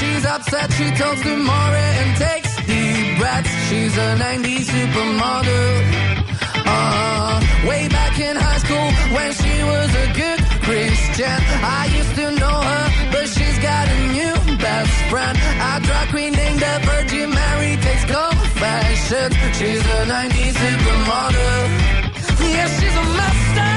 she's upset, she talks to Maury and takes deep breaths. She's a 90s supermodel. Uh, way back in high school when she was a good Christian. I used to know her, but she's got a new best friend. A drag queen named the Virgin Mary takes confessions. She's a 90s supermodel. Yeah, she's a master.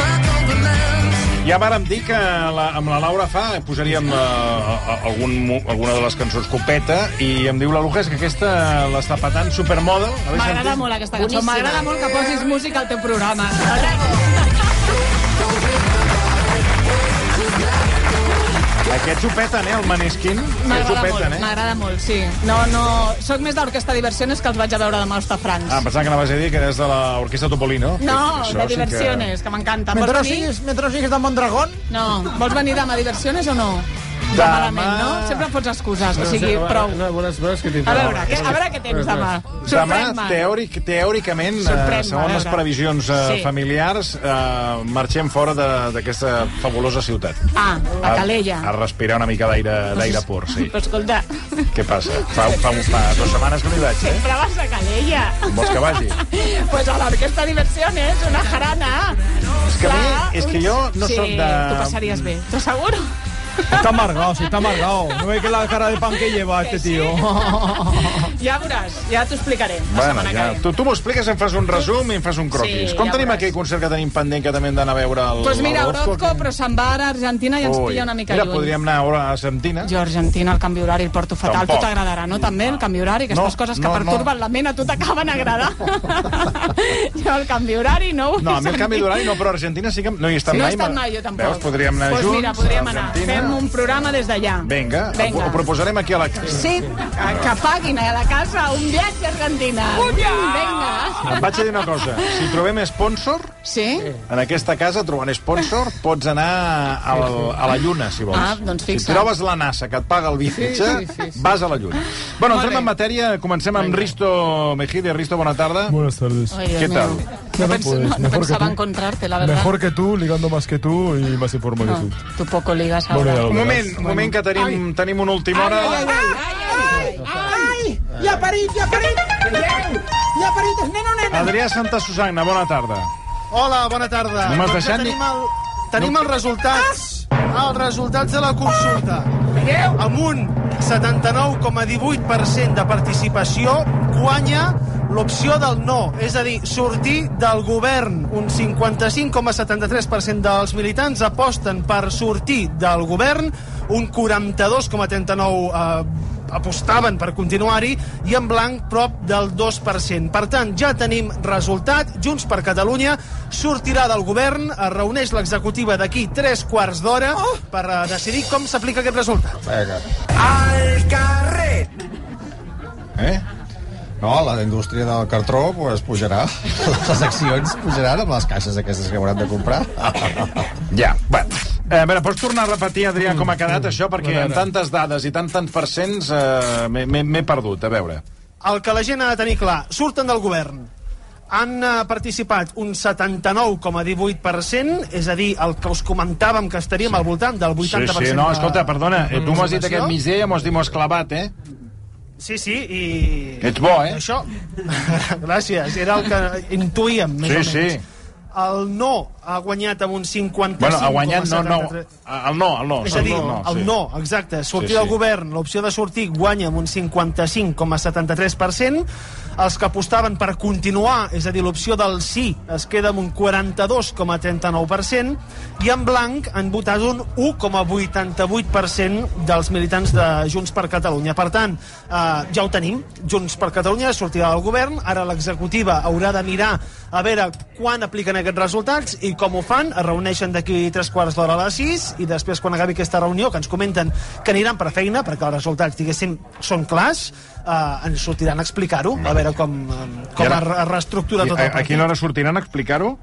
My compliments. Ja vàrem dir que la, amb la Laura fa posaríem uh, algun, alguna de les cançons copeta i em diu la Lucas que aquesta l'està patant supermodel. M'agrada molt aquesta cançó. M'agrada molt que posis música al teu programa. Aquests ho peten, eh, el Maneskin. Aquests ho M'agrada peten, molt, eh? m'agrada molt, sí. No, no... Soc més d'Orquestra Diversiones que els vaig a veure demà als Tafrancs. Ah, em pensava que anaves a dir que eres de l'Orquestra Topolino. no, Això de sí que- Diversiones, que, m'encanta. Vols Mentre no venir? siguis, mentre siguis de Mondragón, No. Vols venir demà a Diversiones o no? Demà- Demà... Malament, no? Sempre em fots excuses, o sigui, prou. No, bones, bones que A veure, què, a veure què tens demà. Demà, teòric, teòricament, eh, segons les previsions eh, Sí. familiars, eh, marxem fora de- d'aquesta fabulosa ciutat. Ah, a Calella. A, a respirar una mica d'aire pur, sí. Però escolta, Què passa? Fa, fa, fa dues setmanes que no hi vaig, eh? sempre vas a Calella. Vols que vagi? Pues a l'Orquestra Diversiones, una jarana. És que a mi, és que jo no sí, sóc de... tu passaries bé, t'ho asseguro. Está amargado, sí, está amargado. ¿No ve que la cara de pan que lleva este tío? Ja veuràs, ja t'ho explicaré. Bueno, ja, que tu, tu m'ho expliques, em fas un resum i em fas un croquis. Sí, Com ja tenim veuràs. aquell concert que tenim pendent que també hem d'anar a veure? El, Pues mira? Orozco, però se'n va a Argentina i ens Ui. pilla una mica Mira, lluny. podríem anar ara a Argentina. Jo a Argentina el canvi horari el porto fatal. Tampoc. Tu t'agradarà, no? També el canvi horari, aquestes No, coses que no, perturben no. la ment a tu t'acaben agradar. jo el canvi horari no ho vull No, a mi el canvi d'horari no, però a Argentina sí que no hi he estat no he mai. estat ma- mai, jo tampoc. Veus, podríem anar pues junts mira, podríem a anar. Argentina. Fem un programa des d'allà. Vinga, Vinga. Ho, proposarem aquí a la... Sí, que, que paguin a la casa un viatge a Argentina. Vinga. Et vaig a dir una cosa. Si trobem sponsor, Sí? en aquesta casa, trobant sponsor, pots anar a la, a la Lluna, si vols. Ah, doncs Si fixa't. trobes la NASA que et paga el viatge, Sí, sí, sí, sí. vas a la Lluna. Bueno, Molt entrem bé. en matèria. Comencem amb Risto Mejide. Risto, bona tarda. Buenas tardes. ¿Qué tal? No, Bueno, pens- pues, no- no mejor que pensaba tú. encontrarte, la verdad. Mejor que tú, ligando más que tú y más en forma No, que tú. tu poco ligas Bueno, ahora. lo Un moment, un moment que tenim, tenim una última hora. ¡Ay! ¡Ya parit, ya parit! ¡Ya parit, es neno, nena! Adrià Santa Susanna, bona tarda. Hola, bona tarda. No m'has Doncs deixat ni- tenim, el, tenim els resultats. Els resultats de la consulta. Amb un 79,18% de participació guanya l'opció del no, és a dir, sortir del govern. Un 55,73% dels militants aposten per sortir del govern, un 42,39% eh, apostaven per continuar-hi i en blanc prop del 2%. Per tant, ja tenim resultat. Junts per Catalunya sortirà del govern, es reuneix l'executiva d'aquí tres quarts d'hora per eh, decidir com s'aplica aquest resultat. ¡Al carrer! Eh? No, la indústria del cartró pues, pujarà. Les accions pujaran amb les caixes aquestes que hauran de comprar. Ja, bueno. Eh, a veure, pots tornar a repetir, Adrià, com ha quedat això? Perquè amb tantes dades i tants tants percents eh, m'he- perdut. A veure. El que la gent ha de tenir clar, surten del govern. Han eh, participat un 79,18%, és a dir, el que us comentàvem que estaríem al voltant del 80%. Sí, sí, no, escolta, perdona, eh, tu m'has dit participació. aquest migdia, m'ho has dit, m'ho has clavat, eh? Sí, sí, i... Ets bo, eh? Això, gràcies, era el que intuïem, més Sí, o menys. sí. El no ha guanyat amb un 55,73. Bueno, ha guanyat, no, no, el no, el no. És a dir, el no, el sí. no, exacte. Sortir Sí, sí. del govern, l'opció de sortir guanya amb un 55,73%. Els que apostaven per continuar, és a dir, l'opció del sí, es queda amb un 42,39%, i en blanc han votat un 1,88% dels militants de Junts per Catalunya. Per tant, eh, ja ho tenim. Junts per Catalunya sortirà del govern, ara l'executiva haurà de mirar a veure quan apliquen aquests resultats i com ho fan. Es reuneixen d'aquí tres quarts d'hora a les 6 i després, quan acabi aquesta reunió, que ens comenten que aniran per feina, perquè els resultats, diguéssim, són clars, eh, ens sortiran a explicar-ho, a veure com, eh, com I ara- es, es reestructura tot el a quina partit. hora sortiran a explicar-ho?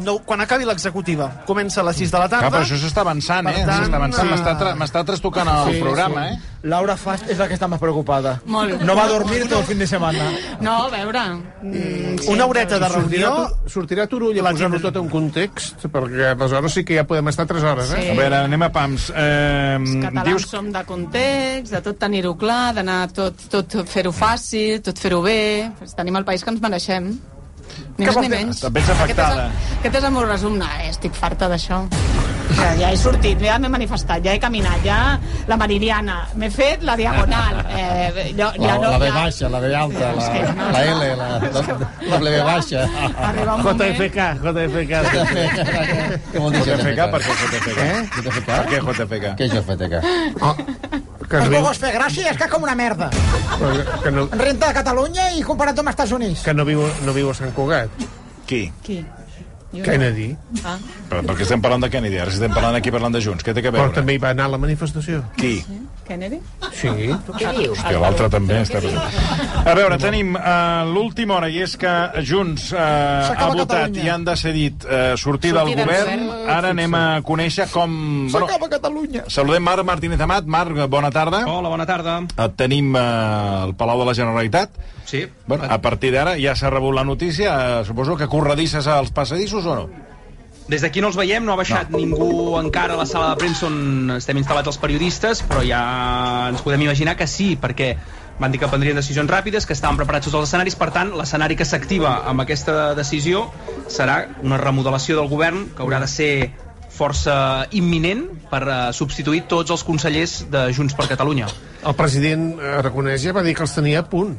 No, quan acabi l'executiva. Comença a les 6 de la tarda. Clar, però això s'està avançant, Per eh? tant, S'està avançant. M'està tra m'està trastocant el programa, eh? Laura Fast es la que está más preocupada. Molt. No va a dormir todo el fin de semana. No, a veure... Mm, sí, Una horeta de Sortirà, reunió... tu- sortirà Turull a La posar-ho tot en context, perquè aleshores sí que ja podem estar 3 hores, eh? Sí. A veure, anem a pams. Eh, Els catalans dius... som de context, de tot tenir-ho clar, d'anar tot, tot fer-ho fàcil, tot fer-ho bé. Tenim el país que ens mereixem. Ni més ni menys. Et veig afectada. Aquest és, aquest és el meu resum. No, eh, estic farta d'això. Ja, ja he sortit, ja m'he manifestat, ja he caminat, ja la Meridiana, m'he fet la Diagonal. Eh, jo, La, ja no, la B ja... baixa, la B alta, la, que no, la. L, la, la, la W baixa. Arriba un moment... JFK, JFK. Què vol dir JFK, per què JFK? Eh? JFK? Per què JFK? Què és JFK? Que, riu, fer gràcia és que com una merda. que, no, Renta de Catalunya i comparat amb els Estats Units. que no, viu, no viu a Sant Cugat. Qui? Qui? Jo? Kennedy. Ah, Però per què estem parlant de Kennedy? Ara estem parlant aquí parlant de Junts. Què té a Però veure? també hi va anar a la manifestació. Qui? Kennedy? Sí. Hòstia, l'altre també està present. A veure, tenim uh, l'última hora, i és que Junts uh, ha votat Catalunya. i han decidit uh, sortir, Sortir del govern. Ara anem a conèixer com... S'acaba Catalunya. saludem Marc Martínez Amat. Marc, bona tarda. Hola, bona tarda. Et tenim uh, al Palau de la Generalitat. Sí. Bueno, a partir d'ara ja s'ha rebut la notícia. Uh, suposo que corredisses als passadissos o no? Des d'aquí no els veiem, no ha baixat no. ningú encara a la sala de premsa on estem instal·lats els periodistes, però ja ens podem imaginar que sí, perquè van dir que prendrien decisions ràpides, que estaven preparats tots els escenaris, per tant, l'escenari que s'activa amb aquesta decisió serà una remodelació del govern que haurà de ser força imminent per eh, substituir tots els consellers de Junts per Catalunya. El president Aragonès ja va dir que els tenia a punt.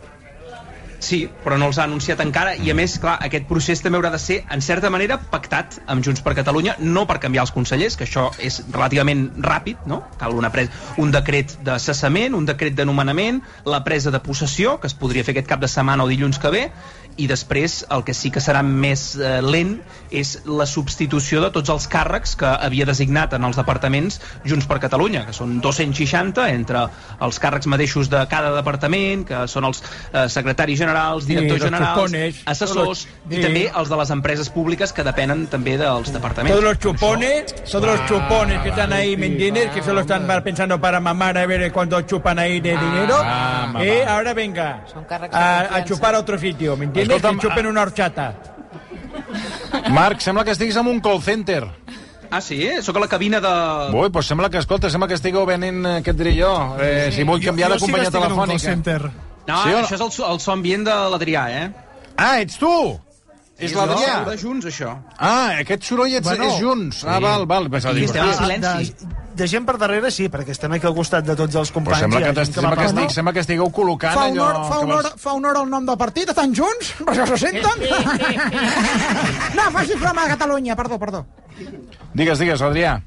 Sí, però no els ha anunciat encara i a més, clar, aquest procés també haurà de ser en certa manera pactat amb Junts per Catalunya, no per canviar els consellers, que això és relativament ràpid, no? Cal una pres un decret de cessament, un decret de nomenament, la presa de possessió, que es podria fer aquest cap de setmana o dilluns que ve, i després el que sí que serà més eh, lent és la substitució de tots els càrrecs que havia designat en els departaments Junts per Catalunya, que són 260 entre els càrrecs mateixos de cada departament, que són els eh, secretaris generals, directors los generals, chupones. assessors Sí. i també els de les empreses públiques que depenen també dels departaments. Todos los chupones, todos los chupones que están ahí, ¿me entiendes? Que solo están pensando para mamar a ver cuánto chupan ahí de dinero. Ah, eh, ahora venga a, a chupar a otro sitio, ¿me entiendes? Escolta'm, que chupen ah. una horchata. Marc, sembla que estiguis en un call center. Ah, sí? Sóc a la cabina de... Ui, doncs sembla que, escolta, sembla que estigueu venent, eh, què et diré jo, eh, si vull canviar de companyia telefònica. No, Sí o no? això és el, so- el so ambient de l'Adrià, eh? Ah, ets tu! És l'Adrià. De Junts, això. Ah, aquest soroll ets, Bueno, és Junts. Ah, val, val. Pensava, estem en hòstia, silenci. De, gent per darrere sí, perquè estem aquí al costat de tots els Però companys. sembla i hi que, t'est- sembla, que estic, sembla que estigueu col·locant Fa allò... honor, fa, que honor, vols- fa honor al nom del partit, estan junts? Per això se senten? no, faci programa de Catalunya, perdó, perdó. Digues, digues, Adrià.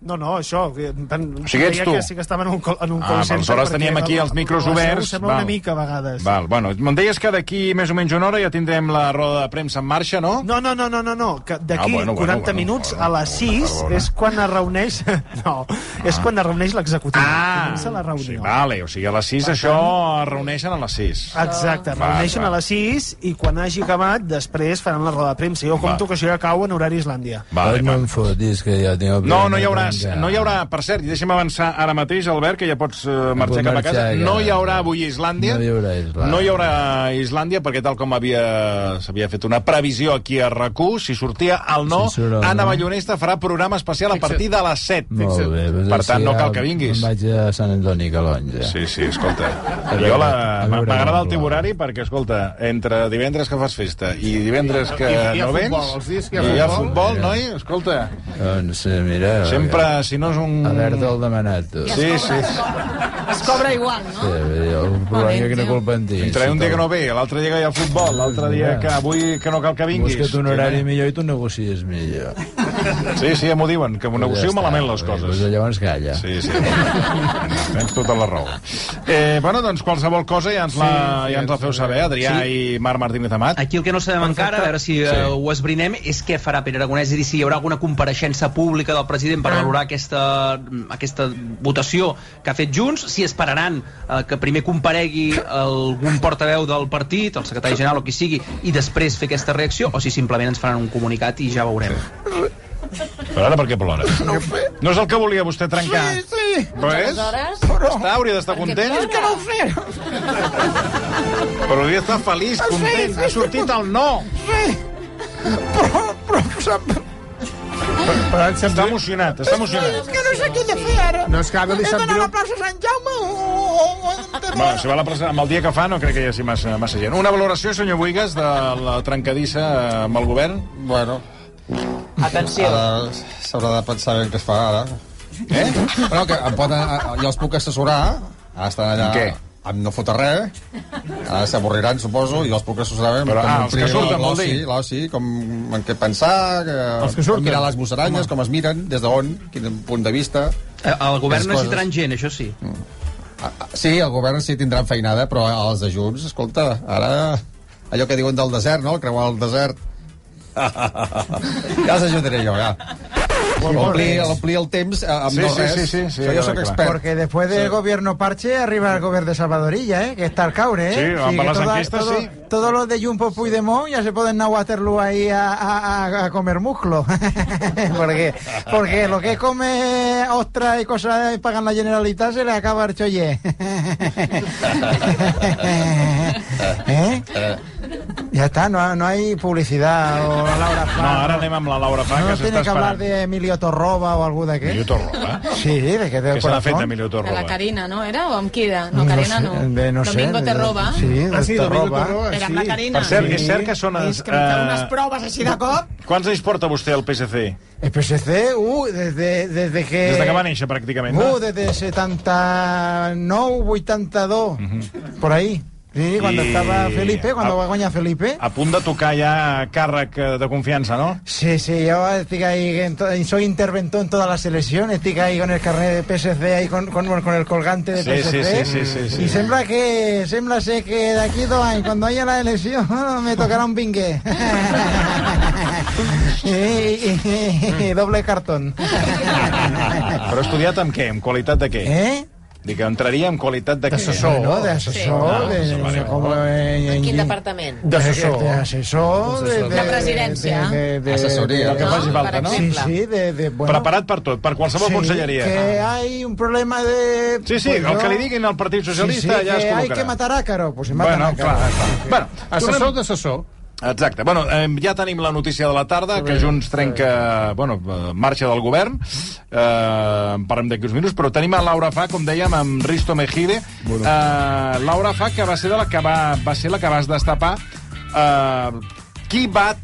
No, no, això... que- Van, O sigui, ets tu. Que sí que estaven en un, en un Ah, call val, center. aleshores teníem aquí els micros oberts, Sembla val. una mica a vegades. Val, bueno, me'n deies que d'aquí més o menys una hora ja tindrem la roda de premsa en marxa, no? No, no, no, no, no, no. que d'aquí Ah, bueno, bueno, 40 bueno, minuts bueno, a les 6 bueno. és quan es reuneix... No, és quan es reuneix l'executiu. Ah, Comença la reunió. sí, vale, o sigui, a les 6 això es reuneixen a les 6. Exacte, es reuneixen va. a les 6 i quan hagi acabat, després faran la roda de premsa. Jo compto que això ja cau en horari Islàndia. Vale, no vale. em fotis, que ja tinc No, no hi haurà, programa no hi haurà, per cert, i deixa'm avançar ara mateix, Albert, que ja pots uh, marxar cap a casa. ja. No hi haurà avui Islàndia. No hi haurà Islàndia. No hi haurà Islàndia, perquè tal com havia s'havia fet una previsió aquí a rac si sortia el no, Si surt el Anna no. Ballonesta farà programa especial a partir de les 7. Molt bé. doncs Per tant, no cal que vinguis. Em vaig a Sant Antoni Calonja. Sí, sí, escolta. Jo m'agrada el teu horari perquè, escolta, entre divendres que fas festa i divendres que hi no vens, futbol, els dies que hi ha i hi ha futbol. futbol, noi, escolta, Doncs, eh, mira... sempre, si no és un... Albert el demanat, tu. Sí, sí. Es cobra igual, no? Sí, el problema que no culpa en ti. Entre un dia que no ve, l'altre dia que hi ha futbol, l'altre dia que avui que no cal que vinguis. Busca't un horari millor i tu negocies millor. Sí, sí, ja m'ho diuen, que m'ho negocio Ja malament les coses. Doncs llavors calla. Sí, sí. Tens tota la raó. Eh, bueno, doncs qualsevol cosa ja ens la, Sí, ja ens la feu saber, Adrià Sí. i Marc Martínez Amat. Aquí el que no sabem encara, a veure si eh, Sí. ho esbrinem, és què farà Pere Aragonès, és dir, si hi haurà alguna compareixença pública del president per valorar aquesta, aquesta votació que ha fet Junts, si esperaran eh, que primer comparegui algun portaveu del partit, el secretari general o qui sigui, i després fer aquesta reacció, o si simplement ens faran un comunicat i ja veurem. Però ara per què plora? No, no és el que volia vostè trencar. Sí, sí. Però és? Però... Està, hauria d'estar content. És que no ho sé. Però hauria d'estar feliç, Sí, content. sí, Ha sortit el no. Sí. Però, però, sap... Però em sap Està greu. emocionat, està emocionat. És que no sé què he de fer ara. No, és que ara li He sap d'anar a greu. la plaça Sant Jaume o... o, o... Bueno, si va a la plaça, amb el dia que fa no crec que hi hagi massa, massa gent. Una valoració, senyor Buigas, de la trencadissa amb el govern? Bueno, Atenció. ara s'haurà de pensar ben què es fa ara. Eh? Bueno, que em poden, eh, jo els puc assessorar. Ara estan allà... En què? Em no fotre res. Ara s'avorriran, suposo, i els puc assessorar. Però, ah, els que surten, vol dir? L'oci, com en què pensar, que, Els que surten. com mirar les musaranyes, com es miren, des d'on, quin punt de vista. Eh, El govern necessitaran gent, això sí. Ah, ah, Sí, el govern sí tindran feinada, però els de Junts, escolta, ara allò que diuen del desert, no?, el creuar el desert. Ja els ajudaré jo, ja. Omplir, omplir el temps eh, amb Sí, no sí, res. sí, sí, sí, Això jo sóc clar. expert. Porque después del gobierno Parche arriba el gobierno de Salvadorilla, ¿eh? que está el caure. ¿eh? Sí, amb que les toda- enquestes, todo- sí. Todos los de Jumpo Puigdemont ya se pueden a Waterloo ahí a, a- a- a comer muslo. porque, porque lo que come ostras y cosas y pagan la Generalitat se le acaba el cholle. ¿Eh? Ya está, no, no hay publicidad o Laura Fa. No, ara anem amb la Laura Fa, No que tiene s'està que hablar esperant. de Emilio Torroba o algú d'aquest? Emilio Torroba? Sí, de que del Què se n'ha fet corazón. d'Emilio De la Torroba? Carina, no? Era? O amb qui era? No, Carina no. de, no sé, Domingo de- te roba. Sí, de Ah, sí, Domingo Torroba. Torroba, Era amb la sí. Carina. Per cert, Sí. és cert que són... És que em fan unes eh, proves així de cop. Quants anys porta vostè al PSC? El PSC, uh, desde, desde que... Des de que va néixer, pràcticament, Uh, no? desde 79, 82, por ahí. Sí, cuando I- estaba Felipe, cuando a- va guanyar Felipe. A punt de tocar ja càrrec eh, de confiança, no? Sí, sí, yo estoy ahí, en to- soy interventor en toda la selección, estoy ahí con el carnet de PSC, ahí con, con, con el colgante de Sí, PSC. sí, sí, sí, sí, sí. Y sembra que, sembra ser que de aquí dos años, cuando haya la elección, me tocará un y doble cartón. Però estudiat amb què? Amb qualitat de què? ¿Eh? Dic que entraria amb qualitat de? D'assessor. No, d'assessor, Sí. de, Ah, vale, de, com, en, En quin departament? D'assessor. D'assessor. De, de, De presidència. De, de, Assessoria. El que de- faci falta, no? Sí, sí, de, de, bueno, Preparat per tot, per qualsevol sí, conselleria. que hay un problema de... Sí, sí, pues el que li diguin al Partit Socialista sí, sí, ja es que hay col·locarà. que matar Ácaro, pues se mata Bueno, Ácaro. clar, clar. Bueno, Assessor d'assessor. Exacte. Bueno, eh, ja tenim la notícia de la tarda, que Junts trenca... Bueno, eh, marxa del govern. Eh, en parlem d'aquí uns minuts, però tenim a Laura Fa, com dèiem, amb Risto Mejide. Eh, Laura Fa, que va ser de la que va, va ser la que vas destapar. Eh, qui va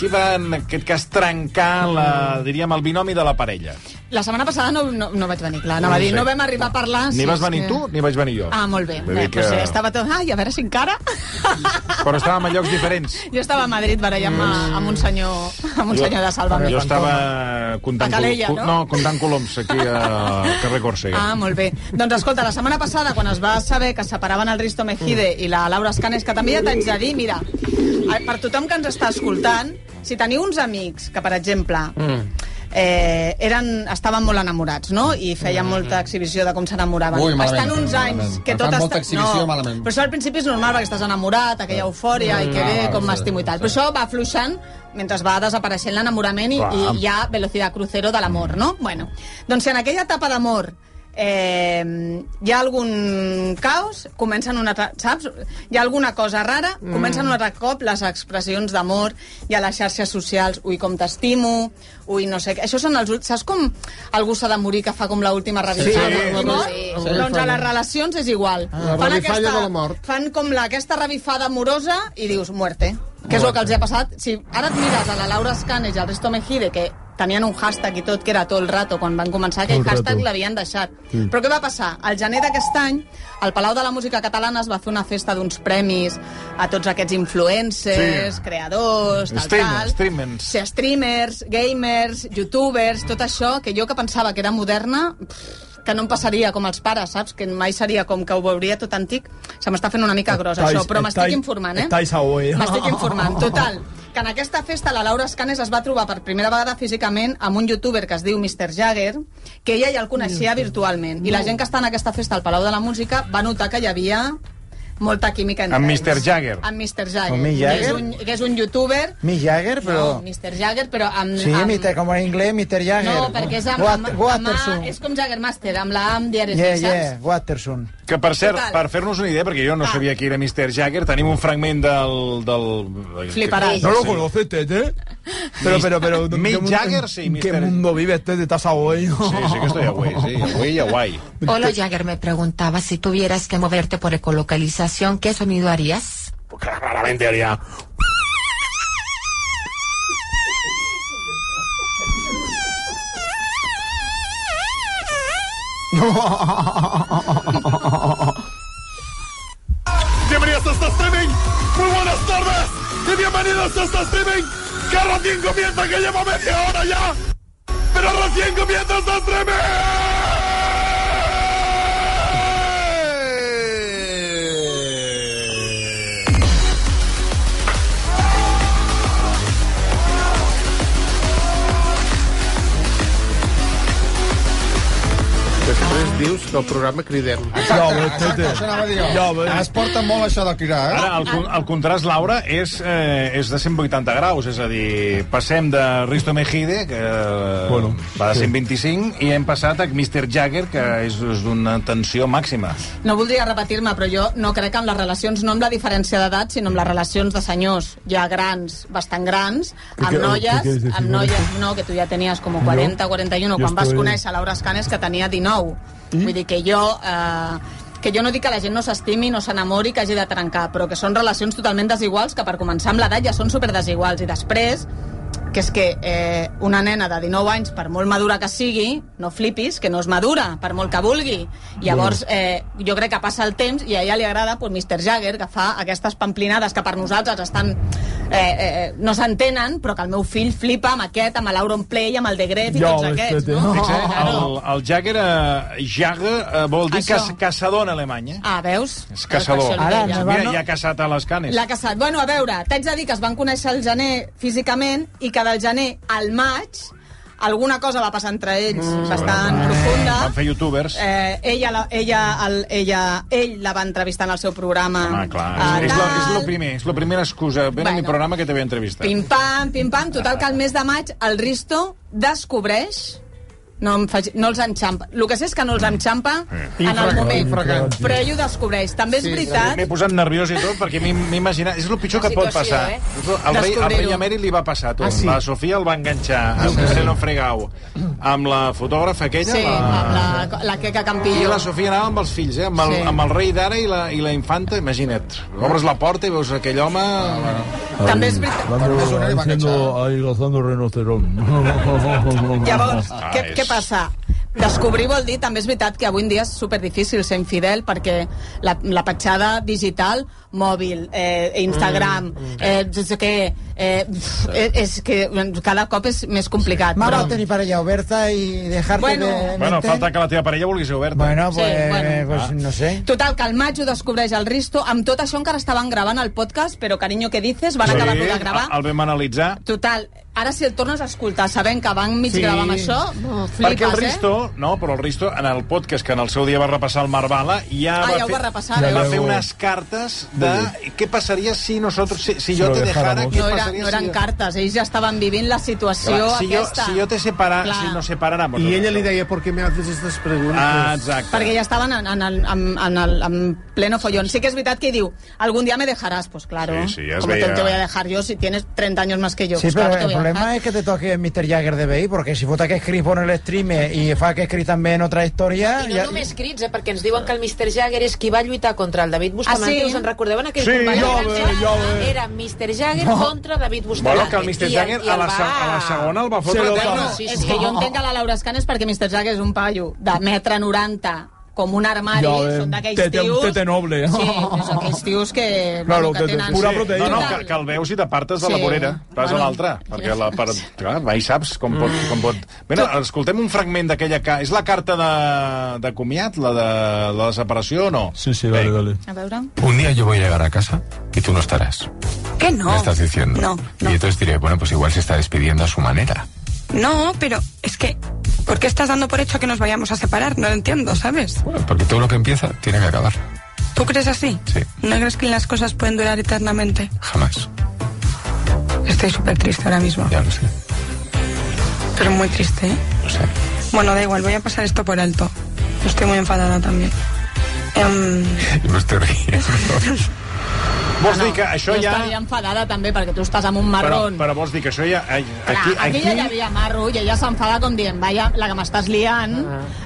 qui va, en aquest cas, trencar, la, diríem, el binomi de la parella? La setmana passada no, no, no vaig venir, clar. Anava a No dir, sé. no vam arribar a parlar... Ni vas venir que- tu, ni vaig venir jo. Ah, molt bé. Vull bé dir que... pues, eh, estava tot... Ai, a veure si encara... Però estàvem a llocs diferents. Jo estava a Madrid barallant-me amb un senyor, amb un senyor de Sálvame. Jo estava comptant, A Calella, col- no? no, comptant coloms aquí al carrer Còrsega. Ah, molt bé. Doncs escolta, la setmana passada, quan es va saber que separaven el Risto Mejide i la Laura Escanes, que també ja t'haig de dir, mira, eh, per tothom que ens està escoltant, si teniu uns amics que, per exemple, eh, eren, estaven molt enamorats, no? I feien molta exhibició de com s'enamoraven. Estan uns anys malament. que tot està... exhibició, malament. Però això al principi és normal, perquè estàs enamorat, aquella eufòria, i que bé, com m'estimo i tal. Però això va afluixant mentre va desapareixent l'enamorament i, i hi ha velocitat crucero de l'amor, no? Bueno, doncs si en aquella etapa d'amor eh, hi ha algun caos, comencen un altre, saps? Hi ha alguna cosa rara, Mm. comencen un altre cop les expressions d'amor, hi ha les xarxes socials, ui, com t'estimo, ui, no sé què. Això són els... Saps com algú s'ha de morir que fa com l'última revifada Sí, i mor? sí, sí. Doncs a les relacions és igual. De la mort. Fan com la, aquesta revifada amorosa i dius, muerte. Que és el que els ha passat. Si ara et mires a la Laura Escanes i al Risto Mejide, que tenien un hashtag i tot, que era tot el rato, quan van començar aquell hashtag l'havien deixat. Sí. Però què va passar? Al gener d'aquest any, al Palau de la Música Catalana es va fer una festa d'uns premis a tots aquests influencers, Sí. creadors, tal, Streamers, tal. streamers. Sí, streamers, gamers, youtubers, tot això, que jo que pensava que era moderna, pff, que no em passaria com els pares, saps? Que mai seria com que ho veuria tot antic. Se m'està fent una mica gros, això, però m'estic estáis- informant, eh? M'estic informant. Total, que en aquesta festa la Laura Escanes es va trobar per primera vegada físicament amb un youtuber que es diu Mr. Jagger, que ella ja el coneixia virtualment. I la gent que està en aquesta festa al Palau de la Música va notar que hi havia molta química entre Amb ells. Mr. Jagger. Amb Mr. Jagger. Amb Mick Que és, Jagger? un, que és un youtuber... Mick Jagger, però... No, Mr. Jagger, però amb... Sí, amb... Mr. com en inglès, Mr. Jagger. No, perquè és amb, Wat- amb, amb, Watterson. amb, és com Jaggermaster, amb la A amb diaris, Yeah, saps? yeah, Watterson. Que, per cert, Total. per fer-nos una idea, perquè jo no Ah. sabia qui era Mr. Jagger, tenim un fragment del... del... Fliparàs. ¿No lo conoces, Tete? Pero, pero, pero... Mick ¿en qué Jagger, sí, ¿Qué Mr. mundo vives, Tete? ¿Estás a hoy? Sí, sí que estoy a güey, sí, a güey y a guay. Hola Jagger, me preguntaba si tuvieras que moverte por ecolocalización, ¿qué sonido harías? Pues claramente haría... Bienvenidos a este streaming. Muy buenas tardes y bienvenidos a este streaming que recién comienza, que lleva media hora ya. Pero recién comienza este streaming. Després dius que el programa cridem. Ja ho ves, Tete. Això anava a dir jo. Ves. Es porta molt això de cridar, eh? Ara, el, el contrast, Laura, és, eh, és de 180 graus, és a dir, passem de Risto Mejide, que Bueno, va de sí. 125, i hem passat a Mr. Jagger, que és, és d'una tensió màxima. No voldria repetir-me, però jo no crec que amb les relacions, no amb la diferència d'edat, sinó amb les relacions de senyors ja grans, bastant grans, ¿Qué- amb qué- noies, decir amb noies, no, que tu ja tenies com 40, 41, yo quan vas conèixer Laura Escanes, que tenia 19. Vull dir que jo... Eh, que jo no dic que la gent no s'estimi, no s'enamori, que hagi de trencar, però que són relacions totalment desiguals, que per començar amb l'edat ja són superdesiguals, i després que és que eh, una nena de 19 anys, per molt madura que sigui, no flipis, que no és madura, per molt que vulgui. Llavors, eh, jo crec que passa el temps i a ella li agrada pues, Mr. Jagger, que fa aquestes pamplinades que per nosaltres estan... Eh, eh, no s'entenen, però que el meu fill flipa amb aquest, amb l'Auron Play, amb el de Gref i Ja tots aquests, no? Fixa, Claro. el, el Jagger, eh, Jagger eh, vol dir Això. cas, caçador en alemany, eh? Ah, veus? És caçador. Ara, Mira, ja ha caçat a les canes. L'ha casat. Bueno, a veure, t'haig de dir que es van conèixer al gener físicament i que del gener al maig alguna cosa va passar entre ells mm, bastant profunda. Van fer youtubers. Eh, ella, la, ella, el, ella, ell la va entrevistar en el seu programa. Home, clar, Eh, és, lo, és lo primer, és la primera excusa. Ven a mi Bueno. programa que a entrevistar. Pim-pam, pim-pam. Total que al mes de maig el Risto descobreix no, em faig, no els enxampa. El que sé és que no els enxampa en el moment, infracant. però ell ho descobreix. També és Sí, veritat... M'he posat nerviós i tot, perquè m'he imaginat... És el pitjor La que pot passar. eh? El, rei, el rei emèrit li va passar tot. Ah, sí? La Sofia el va enganxar amb Sereno Fregau, amb la fotògrafa aquella, Sí, amb la... la, la Queca I Campillo. la Sofia anava amb els fills, eh? amb, el, Sí. amb el rei d'ara i, la, i la infanta, imagina't. Obres la porta i veus aquell home... També és veritat. Haciendo, ahí gozando rinocerón. Llavors, Ah, què, què passa? Descobrir vol dir, també és veritat que avui en dia és superdifícil ser infidel perquè la, la petjada digital, mòbil, eh, Instagram, eh, no sé què, eh, eh, és que cada cop és més complicat. Más però- vale tener pareja oberta y dejarte Bueno. de Bueno, falta que la teva parella vulgui ser oberta. Bueno, Sí, pues, bueno. pues Ah. no sé. Total, que al maig ho descobreix el Risto. Amb tot això encara estaven gravant el podcast, però Carinyo, què dices? Van acabar-lo de gravar. El vam analitzar. Total, ara si el tornes a escoltar sabent que van mig Sí. gravar amb això, oh, flipes, Perquè el eh? Risto, no, però el Risto, en el podcast que en el seu dia va repassar el Marvala, ja, Ah, va, ja fer, va repassar, va veus? fer unes cartes de què passaria si nosotros, si, si lo te dejara, No, era, passaria no eren si... cartes, ells ja estaven vivint la situació Clar, si, jo, aquesta. si jo te separa, Clar. si nos separáramos. I ella li deia, ¿por qué me haces estas preguntas? Ah, exacte. Perquè ja estaven en, en, el, en, en, el, en pleno follón. Sí que és veritat que hi diu, algun dia me dejarás, pues claro. Sí, sí, ja es Como veia- te, te voy a dejar yo si tienes 30 años más que yo? Sí, pues claro, problema es que te toque Mr. Jagger de BI, porque si fot aquest crit en el stream i fa aquest crit també en otra història... I no només crits, eh, perquè ens diuen que el Mr. Jagger és qui va lluitar contra el David Bustamante. Ah, sí? Us en recordeu en aquell Sí, combat? ja de ve, ja ve. Era Mr. Jagger contra David Bustamante. Bueno, que el Mr. Jagger a la, se- va- a la segona el va fotre lo a terra. toma. Sí, És sí. que jo entenc que la Laura Escanes perquè Mr. Jagger és un paio de metre 90 com un armari, Ja ves, són d'aquells tete- tios... tete noble. Sí, són aquells tios que, Claro, bueno, que tete- tenen... pura Sí, proteïna. No, no, que, que el veus i t'apartes de la vorera. Vas Bueno. a l'altra. Perquè la, per, clar, mai saps com pot... Com pot... Mira, escoltem un fragment d'aquella... Ca... És la carta de, de comiat, la de la de separació o no? Sí, sí, dale, dale. A veure... Un día yo voy a llegar a casa y tú no estarás. ¿Qué no? Me estás diciendo. No, Y entonces diré, bueno, pues igual se está despidiendo a su manera. No, pero es que... ¿Por qué estás dando por hecho que nos vayamos a separar? No lo entiendo, ¿sabes? Porque todo lo que empieza tiene que acabar. ¿Tú crees así? Sí. ¿No crees que las cosas pueden durar eternamente? Jamás. Estoy súper triste ahora mismo. Ya lo sé. Pero muy triste, ¿eh? Lo sé. Bueno, da igual, voy a pasar esto por alto. Estoy muy enfadada también. Em, No estoy riendo. Vols dir que això jo ja... estaria enfadada també perquè tu estàs amb un Però, marrón. però vols dir que això ja... ai, Clar, Aquí, aquí, ja hi aquí... havia marro i ella s'enfada com dient, vaja, la que m'estàs liant,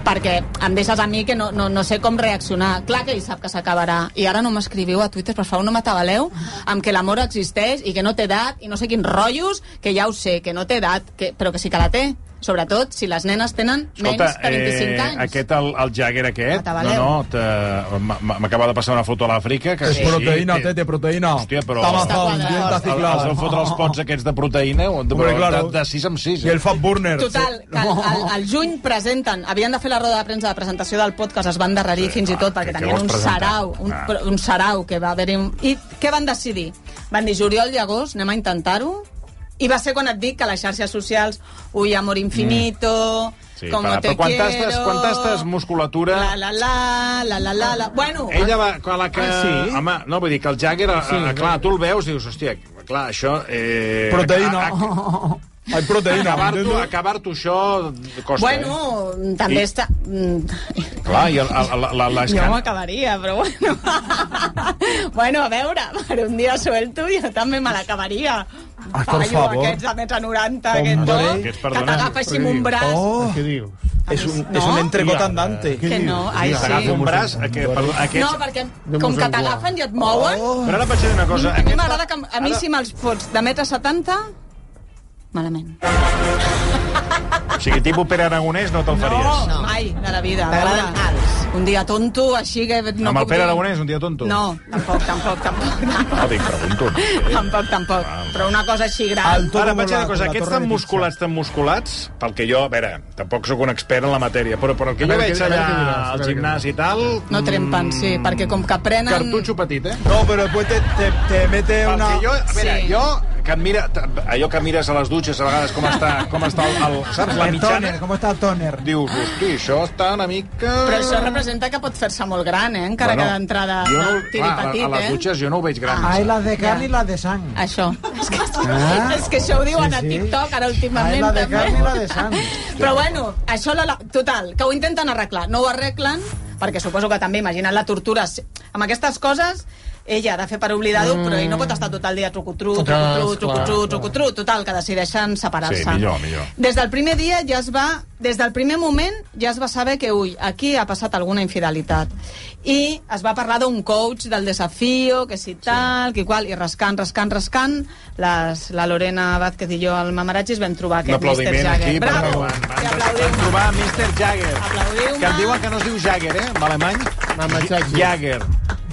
perquè em deixes a mi que no, no, no sé com reaccionar. Clar que ell sap que s'acabarà. I ara no m'escriviu a Twitter, per favor, no m'atabaleu, amb que l'amor existeix i que no té edat i no sé quins rotllos, que ja ho sé, que no té edat, que, però que sí que la té. Sobretot si les nenes tenen menys de 25 anys. aquest, el, el Jagger aquest, no, no, m'acaba de passar una foto a l'Àfrica que sí, proteína, té- tete, proteína. Hòstia, però... Està dieta Els ciclada. fotre els pots aquests de proteïna o de, Hombre, de, claro. de 6 en 6. Y el Fat Burner. Total, que al, al, al juny presenten, havien de fer la roda de premsa de presentació del podcast, es van endarrerir fins i tot perquè tenien un presentar? sarau, un, Ah. un sarau que va haver-hi... I què van decidir? Van dir juliol i agost, anem a intentar-ho? I va ser quan et dic que les xarxes socials, ui, amor infinito, Sí, como però, te però quan quiero... tastes, quan tastes musculatura... La, la, la, la, la, la, la... Bueno, Ella va, quan la que... Ah, sí? Home, no, vull dir que el Jagger, sí, clar, tu el veus, dius, hòstia, clar, això... Eh, Proteïna. a- a- Hay proteína. Acabar-t'ho acabar això costa, bueno, també I- està... eh? Clar, i el, el, la, la, la, Jo m'ho acabaria, però bueno. bueno, a veure, per un dia suelto jo també me l'acabaria. Ai, por Fallo, favor. aquests de metre 90, aquest, no? Aquests, Que t'agafa així amb un braç. Oh, Què dius? es un, No? es un entrecot andante. Que no, ai, T'agafa sí. un braç, que, perdó, aquests... No, perquè com que t'agafen i et mouen... Però ara vaig dir una cosa... A mi m'agrada que a mi si me'ls fots de metre 70, malament. O sigui, tipus Pere Aragonès no te'l faries. No, mai de la vida. a T'agraden veure. alts. Un dia tonto, així que... No Amb el Pere dir- Aragonès, un dia tonto? No, tampoc, tampoc, tampoc. No, dic, pregunto. Tampoc, tampoc. Però una cosa així gran... Ara vaig dir la- una cosa, la aquests tan de musculats, tan musculats, pel que jo, a veure, tampoc sóc un expert en la matèria, però, però el que A jo veig a allà a al gimnàs i tal... No trempen, sí, perquè com que prenen... Cartutxo petit, eh? No, pero después te, te, te mete Perquè una... jo, a veure, Sí. jo, que mira, allò que mires a les dutxes a vegades com està, com està el, el saps, la El mitjana, toner, com està el toner? dius, hosti, això està una mica... Però això representa que pot fer-se molt gran, eh? Encara Bueno, que d'entrada jo no, tiri clar, a, petit, a les eh? dutxes jo no ho veig gran. Hay las de carne Ja. y las de sang. Això. És que, Ah. és que això ho diuen Sí, a sí. TikTok ara Hay últimament la de també. carne y la de sang. Però bueno, això, la, la- total, que ho intenten arreglar. No ho arreglen, perquè suposo que també, imagina't la tortura. Amb aquestes coses, ella ha de fer per oblidar-ho, però ell no pot estar tot el dia trucutru, trucutru, trucutru, trucutru, total, que decideixen separar-se. Sí, millor, millor. Des del primer dia ja es va, des del primer moment ja es va saber que, ui, aquí ha passat alguna infidelitat. I es va parlar d'un coach del desafío, que si tal, que qual, i rascant, rascant, rascant, les, la Lorena Vázquez i jo al Mamaratxis vam trobar Un aquest Mr. aplaudiment Jagger. aquí. Bravo! Van, van, van, van trobar Mr. Jagger. Aplaudiu-me. Que em diuen que no es diu Jagger, eh? En alemany. Jagger.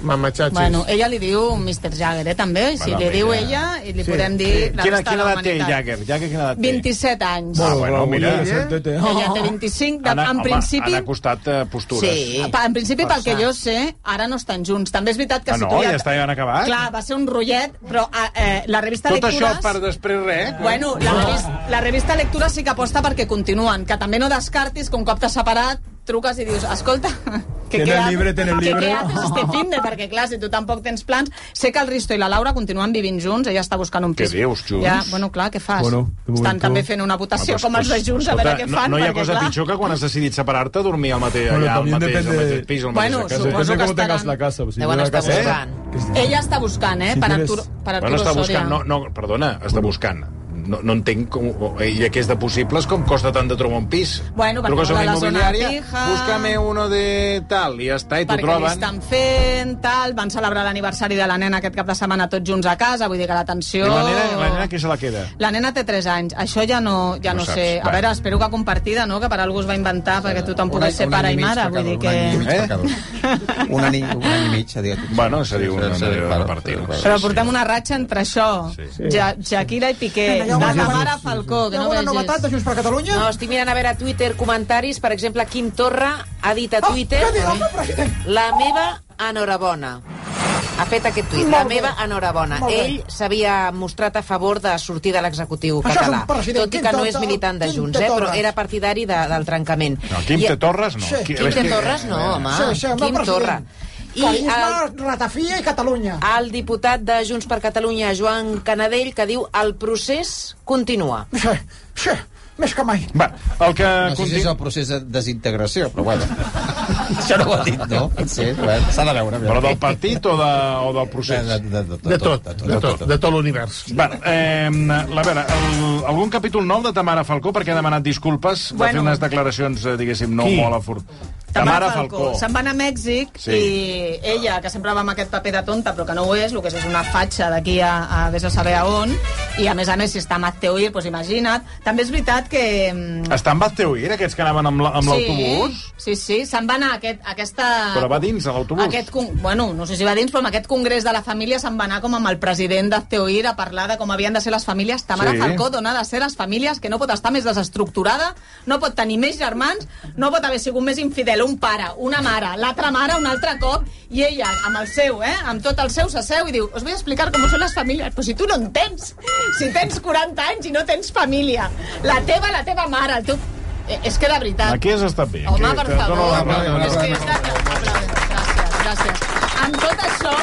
Mamachachis. Bueno, ella li diu Mr. Jagger, eh, també. Si Bueno, li diu ella- i li podem dir la Quina, resta quina de la edat té. Jagger? Jagger quina edat té? 27 anys. Ah, bueno, mira. Ella té 25. De, Han, en home, principi... han acostat eh, postures. Pa- En principi, pel que jo sé, ara no estan junts. També és veritat que Ah, si no? tu Ja està, ja han acabat? Clar, va ser un rotllet, però eh, la revista Tot Lectures... això per després res? Bueno, la, revista, la revista Lectura sí que aposta perquè continuen, que també no descartis que un cop t'has separat truques i dius, escolta, que Ten el què libre, haces- ten el que libre. què haces este fin de, perquè clar, si tu tampoc tens plans... Sé que el Risto i la Laura continuen vivint junts, ella està buscant un Què pis. dius, junts? Ja, bueno, clar, què fas? Bueno, Estan també fent una votació Ah, pues, com els de pues, junts, a veure què fan, No, no hi ha perquè cosa clar... pitjor que quan has decidit separar-te, dormir al mateix, Bueno, allà al mateix, al depende- mateix pis, al Bueno, mateix casa. suposo Depende que estaran- la casa. si Deuen estar casa- buscant. Ella està buscant, eh, Si per Arturo, per Arturo Bueno, està buscant, no, no, perdona, està buscant. No, no entenc com, i que és de possibles com costa tant de trobar un pis. Bueno, perquè Truques a una la zona immobiliària, búscame uno de tal, i ja està, i t'ho perquè troben. estan fent, tal, van celebrar l'aniversari de la nena aquest cap de setmana tots junts a casa, vull dir que l'atenció... I la nena, la nena qui se la queda? La nena té 3 anys, això ja no, ja No no, saps, sé. A va. veure, espero que compartida, no?, que per algú es va inventar perquè tothom pogués any- ser pare i mare, vull dir un, un any i mig que... cada un. Un any, un any i mig, ha dit. Bueno, seria una Sí, repartir-ho. claro. Però portem una ratxa entre això, Sí. ja, Shakira i Piqué, hi ha la una novetat. Falcó, que Hi ha no alguna novetat de Junts per Catalunya? No, estic mirant a veure a Twitter comentaris. Per exemple, Quim Torra ha dit a Twitter... diu, home, president? La meva enhorabona. Ha fet aquest tuit. La meva enhorabona. Ell s'havia mostrat a favor de sortir de l'executiu català. Tot i Quim que no és militant de Quim Junts, eh, però era partidari de, del trencament. No, Quim I-. Torres no. Quim T. que- Torres no, home. Sí, sí, Quim president. Torra. I el, ratafia i Catalunya. el diputat de Junts per Catalunya, Joan Canadell, que diu el procés continua. Sí, sí, més que mai. Va, el que... No sé si és el procés de desintegració, però bueno. Això no ho ha dit, no? Bueno, s'ha de veure. Però del partit o, de, o del procés? De, de, de, De tot, de tot, de tot l'univers. Bueno, eh, a veure, el, algun capítol nou de Tamara Falcó perquè ha demanat disculpes, va Bueno. fer unes declaracions, eh, diguéssim, no Qui? molt a furt. Tamara Falcó. Se'n va anar a Mèxic Sí. sí. i ella, que sempre va amb aquest paper de tonta, però que no ho és, el que és és una fatxa d'aquí a, a vés a saber a on, i a més a més, si està a Mazteuir, doncs imagina't. També és veritat que... mm, Està en Bazteuir, aquests que anaven amb la- amb l'autobús? Sí, sí, se'n va anar a aquest, aquesta... Però va dins, a l'autobús? Aquest, con- bueno, no sé si va dins, però amb aquest congrés de la família se'n va anar com amb el president d'Azteoir a parlar de com havien de ser les famílies. Tamara Sí. sí. Falcó dona de ser les famílies que no pot estar més desestructurada, no pot tenir més germans, no pot haver sigut més infidel un pare, una mare, l'altra mare un altre cop, i ella, amb el seu, eh, amb tot el seu, s'asseu i diu, os voy a explicar cómo son las familias. Però si tu no en tens, si tens 40 anys i no tens família, la teva, la teva mare, el teu... Eh, és que de veritat... Aquí has estat bé. Home, que, per favor. la raó. És que és de... Gràcies, gràcies. Amb tot això,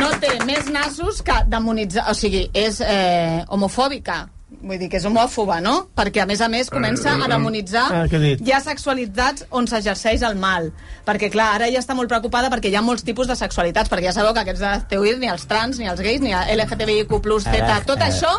no té més nassos que demonitzar... O sigui, és eh, homofòbica. Vull dir que és homòfoba, no? Perquè, a més a més, comença a demonitzar Ah, ja sexualitats on s'exerceix el mal. Perquè, clar, ara ja està molt preocupada perquè hi ha molts tipus de sexualitats, perquè ja sabeu que aquests de Teuir, ni els trans, ni els gais, ni LGTBIQ+, Z, tot això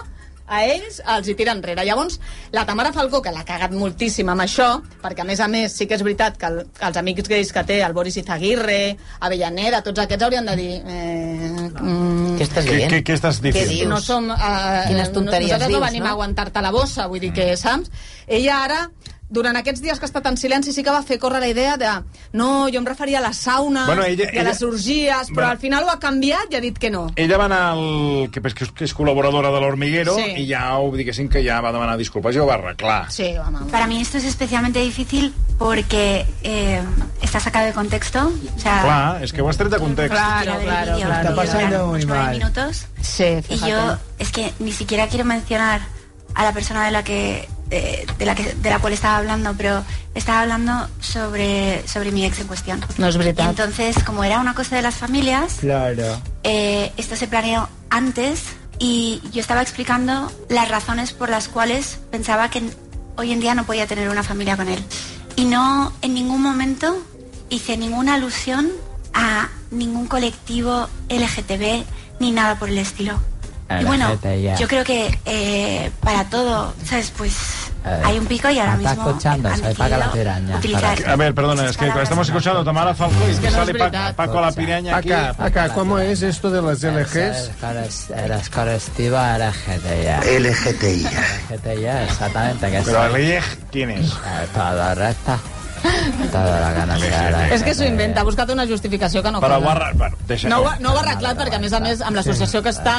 a ells els hi tira enrere. Llavors, la Tamara Falcó, que l'ha cagat moltíssim amb això, perquè a més a més sí que és veritat que, el, que els amics gais que té, el Boris Izaguirre, Avellaneda, tots aquests haurien de dir... Eh, mm, Què estàs Què, dient? què, què estàs dient? dius? no som... Eh, Quines tonteries nosaltres no dius, venim no? a aguantar-te la bossa, vull dir que, saps? Ella ara durant aquests dies que ha estat en silenci sí que va fer córrer la idea de no, jo em referia a la sauna Bueno, ella- i a les ella- orgies, però Bueno. al final ho ha canviat i ha dit que no. Ella va anar al... que, que, és, que és col·laboradora de l'Hormiguero Sí. i ja, ho diguéssim, que ja va demanar disculpes i ho va arreglar. Sí, vamos. Para mí esto es especialmente difícil porque eh, está sacado de contexto. O sea, Clar, és que ho has tret de context. Claro, claro, claro. Está pasando muy mal. minutos Sí, y fíjate. yo es que ni siquiera quiero mencionar a la persona de la que eh, de la que de la cual estaba hablando, pero estaba hablando sobre sobre mi ex en cuestión. No es verdad. Entonces, como era una cosa de las familias, Claro. eh, esto se planeó antes y yo estaba explicando las razones por las cuales pensaba que hoy en día no podía tener una familia con él. Y no en ningún momento hice ninguna alusión a ningún colectivo LGTB ni nada por el estilo. Y bueno, yo creo que eh, para todo, ¿sabes? Pues hay un pico y ahora está mismo escuchando, han se paga la piraña, utilizar A ver, perdona, es que estamos escuchando a Tamara Falcó y que sale es Pa- verdad. Paco la piraña aquí. Acá, acá, ¿cómo es esto de las LGs? Eres colectivo LGTBI. LGTI. LGTBI, exactamente. Que Pero el ¿quién es? Todo resto. Toda la gana És que s'ho inventa, ha buscat una justificació que no Però ho ha, cola. bueno. No, no ho ha arreglat perquè, a més a més, amb l'associació que està...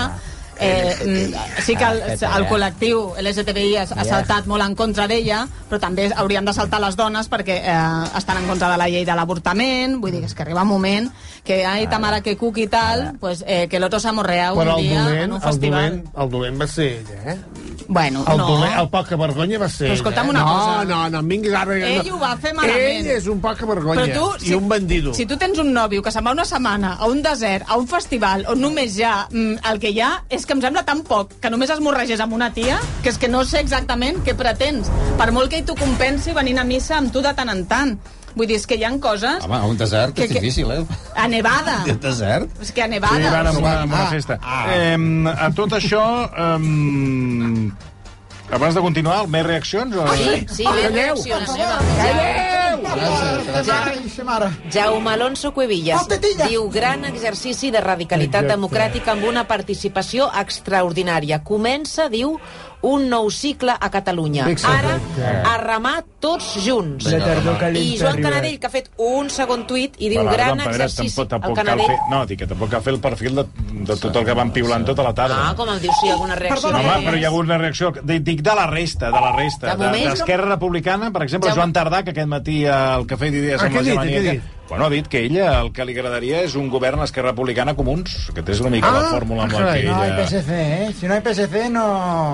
Eh, mm, sí que el, el col·lectiu LGTBI ha, ha saltat molt en contra d'ella, però també haurien de saltar les dones perquè eh, estan en contra de la llei de l'avortament, vull dir és que arriba un moment que ai, Tamara, que cuc i tal, pues, eh, que l'otro s'ha morreat un el dia dolent, en un el festival. dolent, el dolent va ser ella, eh? Bueno, El, no. dolent, el poca vergonya va ser Però escolta'm una no, cosa. No, no, em vinguis ara... Ell no. ho va fer malament. Ell és un poca vergonya. Però tu, I un bandido. Si tu tens un nòvio que se'n va una setmana a un desert, a un festival, on només hi ha mm, el que hi ha, és que em sembla tan poc que només es morregés amb una tia, que és que no sé exactament què pretens. Per molt que ell t'ho compensi venint a missa amb tu de tant en tant. Vull dir, és que hi ha coses... Home, a un desert Que- és que- difícil, eh? A Nevada. A un desert? És que a Sí, Nevada. van amb una, amb una Ah, festa. ah. Eh, a tot això... Eh, Abans de continuar, més reaccions? O... Sí, sí, més reaccions. mare. Jaume Alonso Cuevillas diu gran exercici de radicalitat democràtica amb una participació extraordinària. Comença, diu, un nou cicle a Catalunya. Ara, a remar tots junts. I Joan. Canadell, que ha fet un segon tuit i diu gran exercici... Tampoc, tampoc Canadell... fer, no, dic que tampoc cal fer el perfil de, de tot el que van piulant tota la tarda. Ah, com em dius, si hi ha alguna reacció? No, home, però hi ha hagut una reacció... de- Dic de la resta, de la resta. De De- D'Esquerra Republicana, per exemple, Joan Tardà, que aquest matí al Cafè d'Idees Ah, amb què la ha dit, Gemma què ha dit? Bueno, ha dit que ella el que li agradaria és un govern Esquerra Republicana Comuns, que és una mica la fórmula amb la que No hay ella... PSC, ¿eh? Si no hay PSC, no...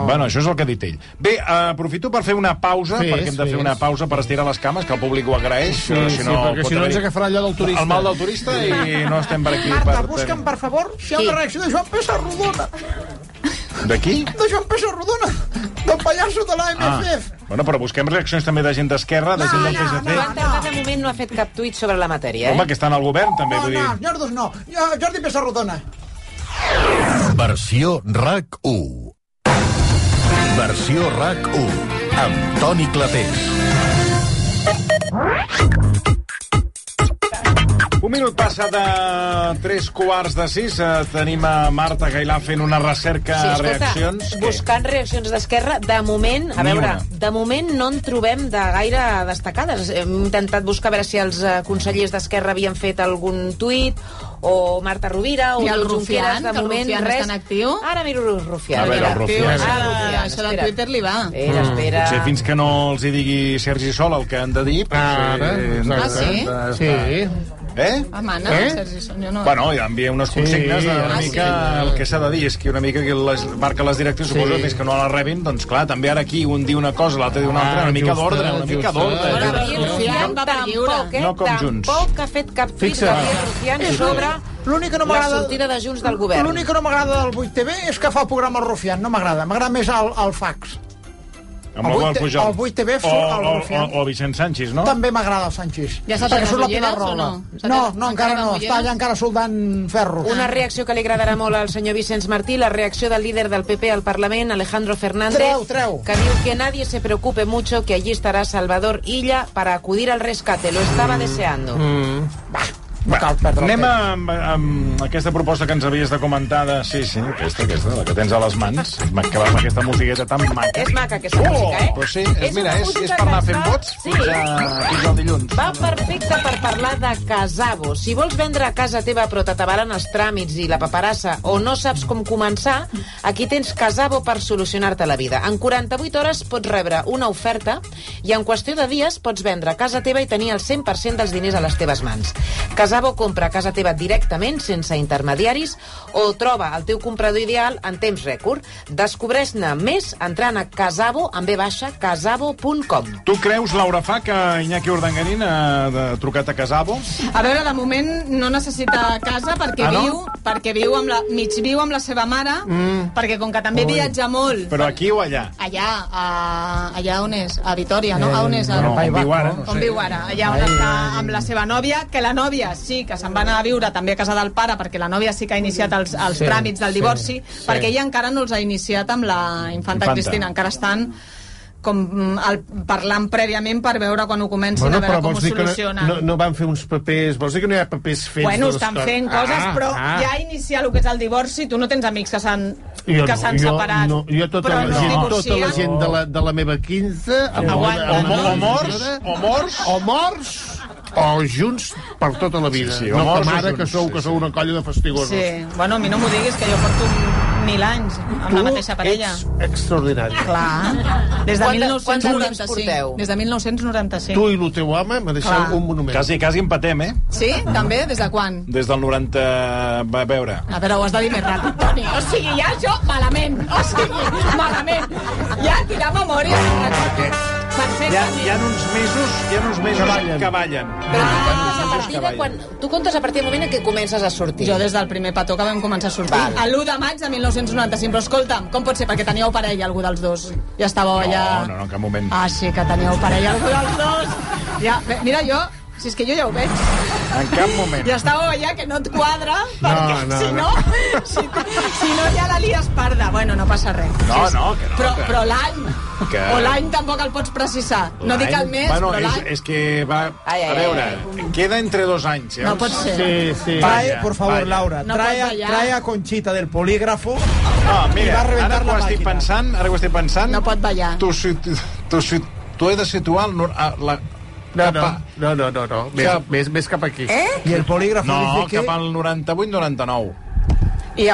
Bueno, això és el que ha dit ell. Bé, aprofito per fer una pausa, Fes, perquè hem de fer fes. una pausa per estirar les cames, que el públic ho agraeix. Sí, eh, sí, perquè si no ens agafarà allò del turista. El mal del turista i no estem per aquí Marta, per... busca'm, per favor, si hi ha una reacció de Joan Pesa Rodona. De qui? De Joan Pesa Rodona. Del pallasso de l'AMF. Bueno, però busquem reaccions també de gent d'Esquerra, de gent del PSC. Joan Tardà de moment no ha fet cap tuit sobre la matèria, eh? Home, que estan al govern, també, No, vull dir... no, Jordi no. Jo, Jordi Pesa Rodona. Versió RAC 1. Versió RAC 1. Amb Toni Clapés. Un minut passa de tres quarts de sis. Eh, tenim a Marta Gailà fent una recerca Sí, escolta, reaccions. buscant reaccions d'Esquerra, de moment, a Ni veure, una. de moment no en trobem de gaire destacades. Hem intentat buscar a veure si els eh, consellers d'Esquerra havien fet algun tuit, o Marta Rovira, o I el Rufián, de que el moment Rufián res. està en actiu? Ara miro el Rufián. A veure, el Rufián. Ah, Això, Rufián, això de espera. Twitter li va. Espera, espera. Potser fins que no els hi digui Sergi Sol el que han de dir... Ara, potser... Ah, sí? Sí. Eh? Ah, mana, Eh? Sergi Son, jo no... Bueno, ja envia unes consignes Sí, de una ah, mica sí. el que s'ha de dir. És que una mica que les, marca les directrius, Sí. suposo, més que no la rebin, doncs clar, també ara aquí un diu una cosa, l'altre diu una altra, Ah, una mica justa, d'ordre, una mica justa. d'ordre. Eh, Gabriel Rufián tampoc, eh? No com Junts. Tampoc ha fet cap Fixa't. Gabriel Rufián sobre L'únic que no la m'agrada... sortida de Junts del govern. L'únic que no m'agrada del 8TV és que fa el programa el Rufián. No m'agrada. M'agrada més el, el fax. Amb el el, vuit- Pujol. el 8TV o, surt el o, Rufián. o, o Vicent Sánchez, no? També m'agrada el Sánchez. Ja s'ha surt la Pilar o Rola. no? No, no, encara no. Està allà encara soldant ferros. Una reacció que li agradarà molt al senyor Vicenç Martí, la reacció del líder del PP al Parlament, Alejandro Fernández, Treu, treu. que diu que nadie se preocupe mucho, que allí estará Salvador Illa para acudir al rescate. Lo estaba deseando. Mm. No cal perdre Anem amb, amb aquesta proposta que ens havies de comentar de... Sí, sí, aquesta, aquesta, la que tens a les mans. Que va amb aquesta musiqueta tan maca. És maca aquesta música, eh? Però sí, és, És mira, és, és per anar fent vots Sí. fins, a, fins al dilluns. Va perfecte per parlar de Casabo. Si vols vendre a casa teva però t'atabalen els tràmits i la paperassa o no saps com començar, aquí tens Casabo per solucionar-te la vida. En 48 hores pots rebre una oferta i en qüestió de dies pots vendre a casa teva i tenir el 100% dels diners a les teves mans. Casabo compra a casa teva directament, sense intermediaris, o troba el teu comprador ideal en temps rècord. Descobreix-ne més entrant a casabo, amb B baixa, casabo.com. Tu creus, Laura Fa, que Iñaki Urdangarín ha de, trucat a Casabo? A veure, de moment no necessita casa perquè Ah, no? viu perquè viu amb la, mig viu amb la seva mare, Mm. perquè com que també Ui. viatja molt Però aquí o allà? allà, a, allà on és? A Vitoria, no? Eh, a on és? A, on viu ara, no on sé. viu ara? Allà on Ai, està amb la seva nòvia, que la nòvia sí que se'n va anar a viure també a casa del pare, perquè la nòvia sí que ha iniciat els, els Sí, tràmits del sí, divorci, sí. perquè ella encara no els ha iniciat amb la infanta, Infanta. Cristina, encara estan com mm, el, parlant prèviament per veure quan ho comencin Bueno, a veure com ho solucionen. no, no, no van fer uns papers... Vols dir que no hi ha papers fets? Bueno, estan fent coses, Ah, però ah. ja iniciar el que és el divorci, tu no tens amics que s'han Jo que no, s'han jo, separat. No, jo tota però la, no gent, tota la gent de la, de la meva quinze... amb amb la O, meva o morts, senyora, o morts, o morts o junts per tota la vida. Sí, sí, no com ara, que sou, sí, que sou una colla de fastigosos. Sí, bueno, a mi no m'ho diguis, que jo porto mil anys amb la mateixa parella. ets extraordinari. Clar. Des de Quanta- quant de temps 1995. porteu? Des de 1995. Tu i el teu home m'ha deixat Clar. un monument. Quasi, quasi empatem, eh? Sí? També? Des de quan? Des del 90... Va a veure. A veure, ho has de dir més ràpid, Toni. O sigui, ja jo, malament. O sigui, malament. Ja, quina memòria. Perfecte. Hi ha, hi ha uns mesos, hi ha uns mesos que ballen. Que ballen. Però tu comptes a partir que de ballen. quan... Tu comptes a partir del moment en què comences a sortir. Jo des del primer petó que vam començar a sortir. Val. A l'1 de maig de 1995. Però escolta'm, com pot ser? Perquè teníeu parella, algú dels dos. Ja estàveu allà... No, no, no, en cap moment. Ah, sí, que teníeu parella, algú dels dos. Ja, mira, jo Si és que jo ja ho veig. En cap moment. Ja estava allà que no et quadra, perquè no, si no. no, si, si no ja la lies parda. Bueno, no passa res. No, Sí, no, que no, Però, que- però l'any, que- o l'any tampoc el pots precisar. No dic el mes, bueno, però és, l'any... és que va... Ai, ai, a veure, queda entre dos anys. No pot ser. Sí, sí. Trae, por favor, Laura, No trae, trae a Conchita del polígrafo No, i mira, va a ara ho la estic màquina. pensant, ara que ho estic pensant... No pot ballar. Tu, tu, tu, tu, tu he de situar el, nor- a, la, No, cap no, a- no, no, no, no. Més, Cap- més, més cap aquí. Eh? Y el polígrafo No, dice que... cap al 98-99. I,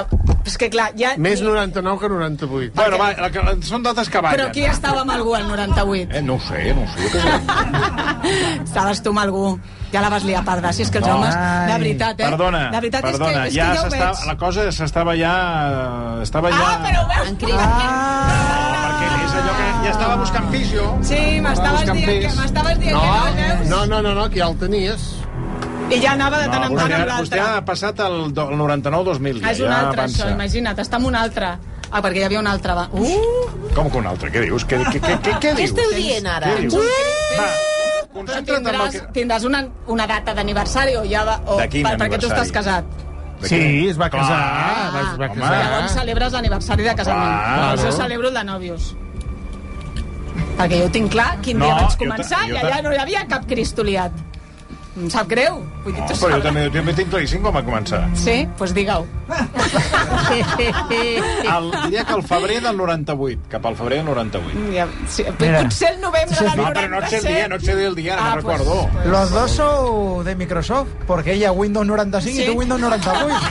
és que clar, ja... Més 99 que 98. Bueno, va, la, que- són dates que ballen. Però qui estava amb algú al 98? Eh, no ho sé, no ho sé. què sé. Estaves tu amb algú. Ja la vas liar parda. Si és que els No. homes, de veritat, eh? Perdona, de veritat perdona, és que, és ja que ja ho veig. la cosa s'estava ja... Estava ja... Ah, però ho veus? En perquè és allò que ja estava buscant pis, jo. Sí, m'estaves dient, que, m'estaves dient No, que no el veus. no, no, no, no, que ja el tenies. I ja anava de tant en tant vostè, amb vostè l'altre. ha passat el, el 99-2000. Ah, és un altre, això, imagina't. Està amb un altre. Ah, perquè hi havia un altre. Va. Uh! Com que un altre? Què dius? Què, què, què, què, què Què dius? esteu dient ara? Què dius? Va, Però concentra't en el tindràs, que... tindràs una, una data d'aniversari o ja va... O, De quin per, perquè tu estàs casat. Sí, es va casar. va, es va Home. casar. Llavors celebres l'aniversari de casament. Clar. Però jo celebro el de nòvios. Perquè jo tinc clar quin dia No, vaig jo començar ta- jo i allà no hi havia cap cristoliat. Em sap greu. Vull dir, No, tu però jo també, jo també tinc claríssim com va començar. Sí? Doncs pues digue-ho. El, diria que el febrer del 98, cap al febrer del 98. Ja, sí, Mira. potser el novembre del No, però no et sé el dia, no et sé el dia, no Ah, me'n pues- recordo. Los dos son de Microsoft, porque ella Windows 95 Sí. y tú Windows 98.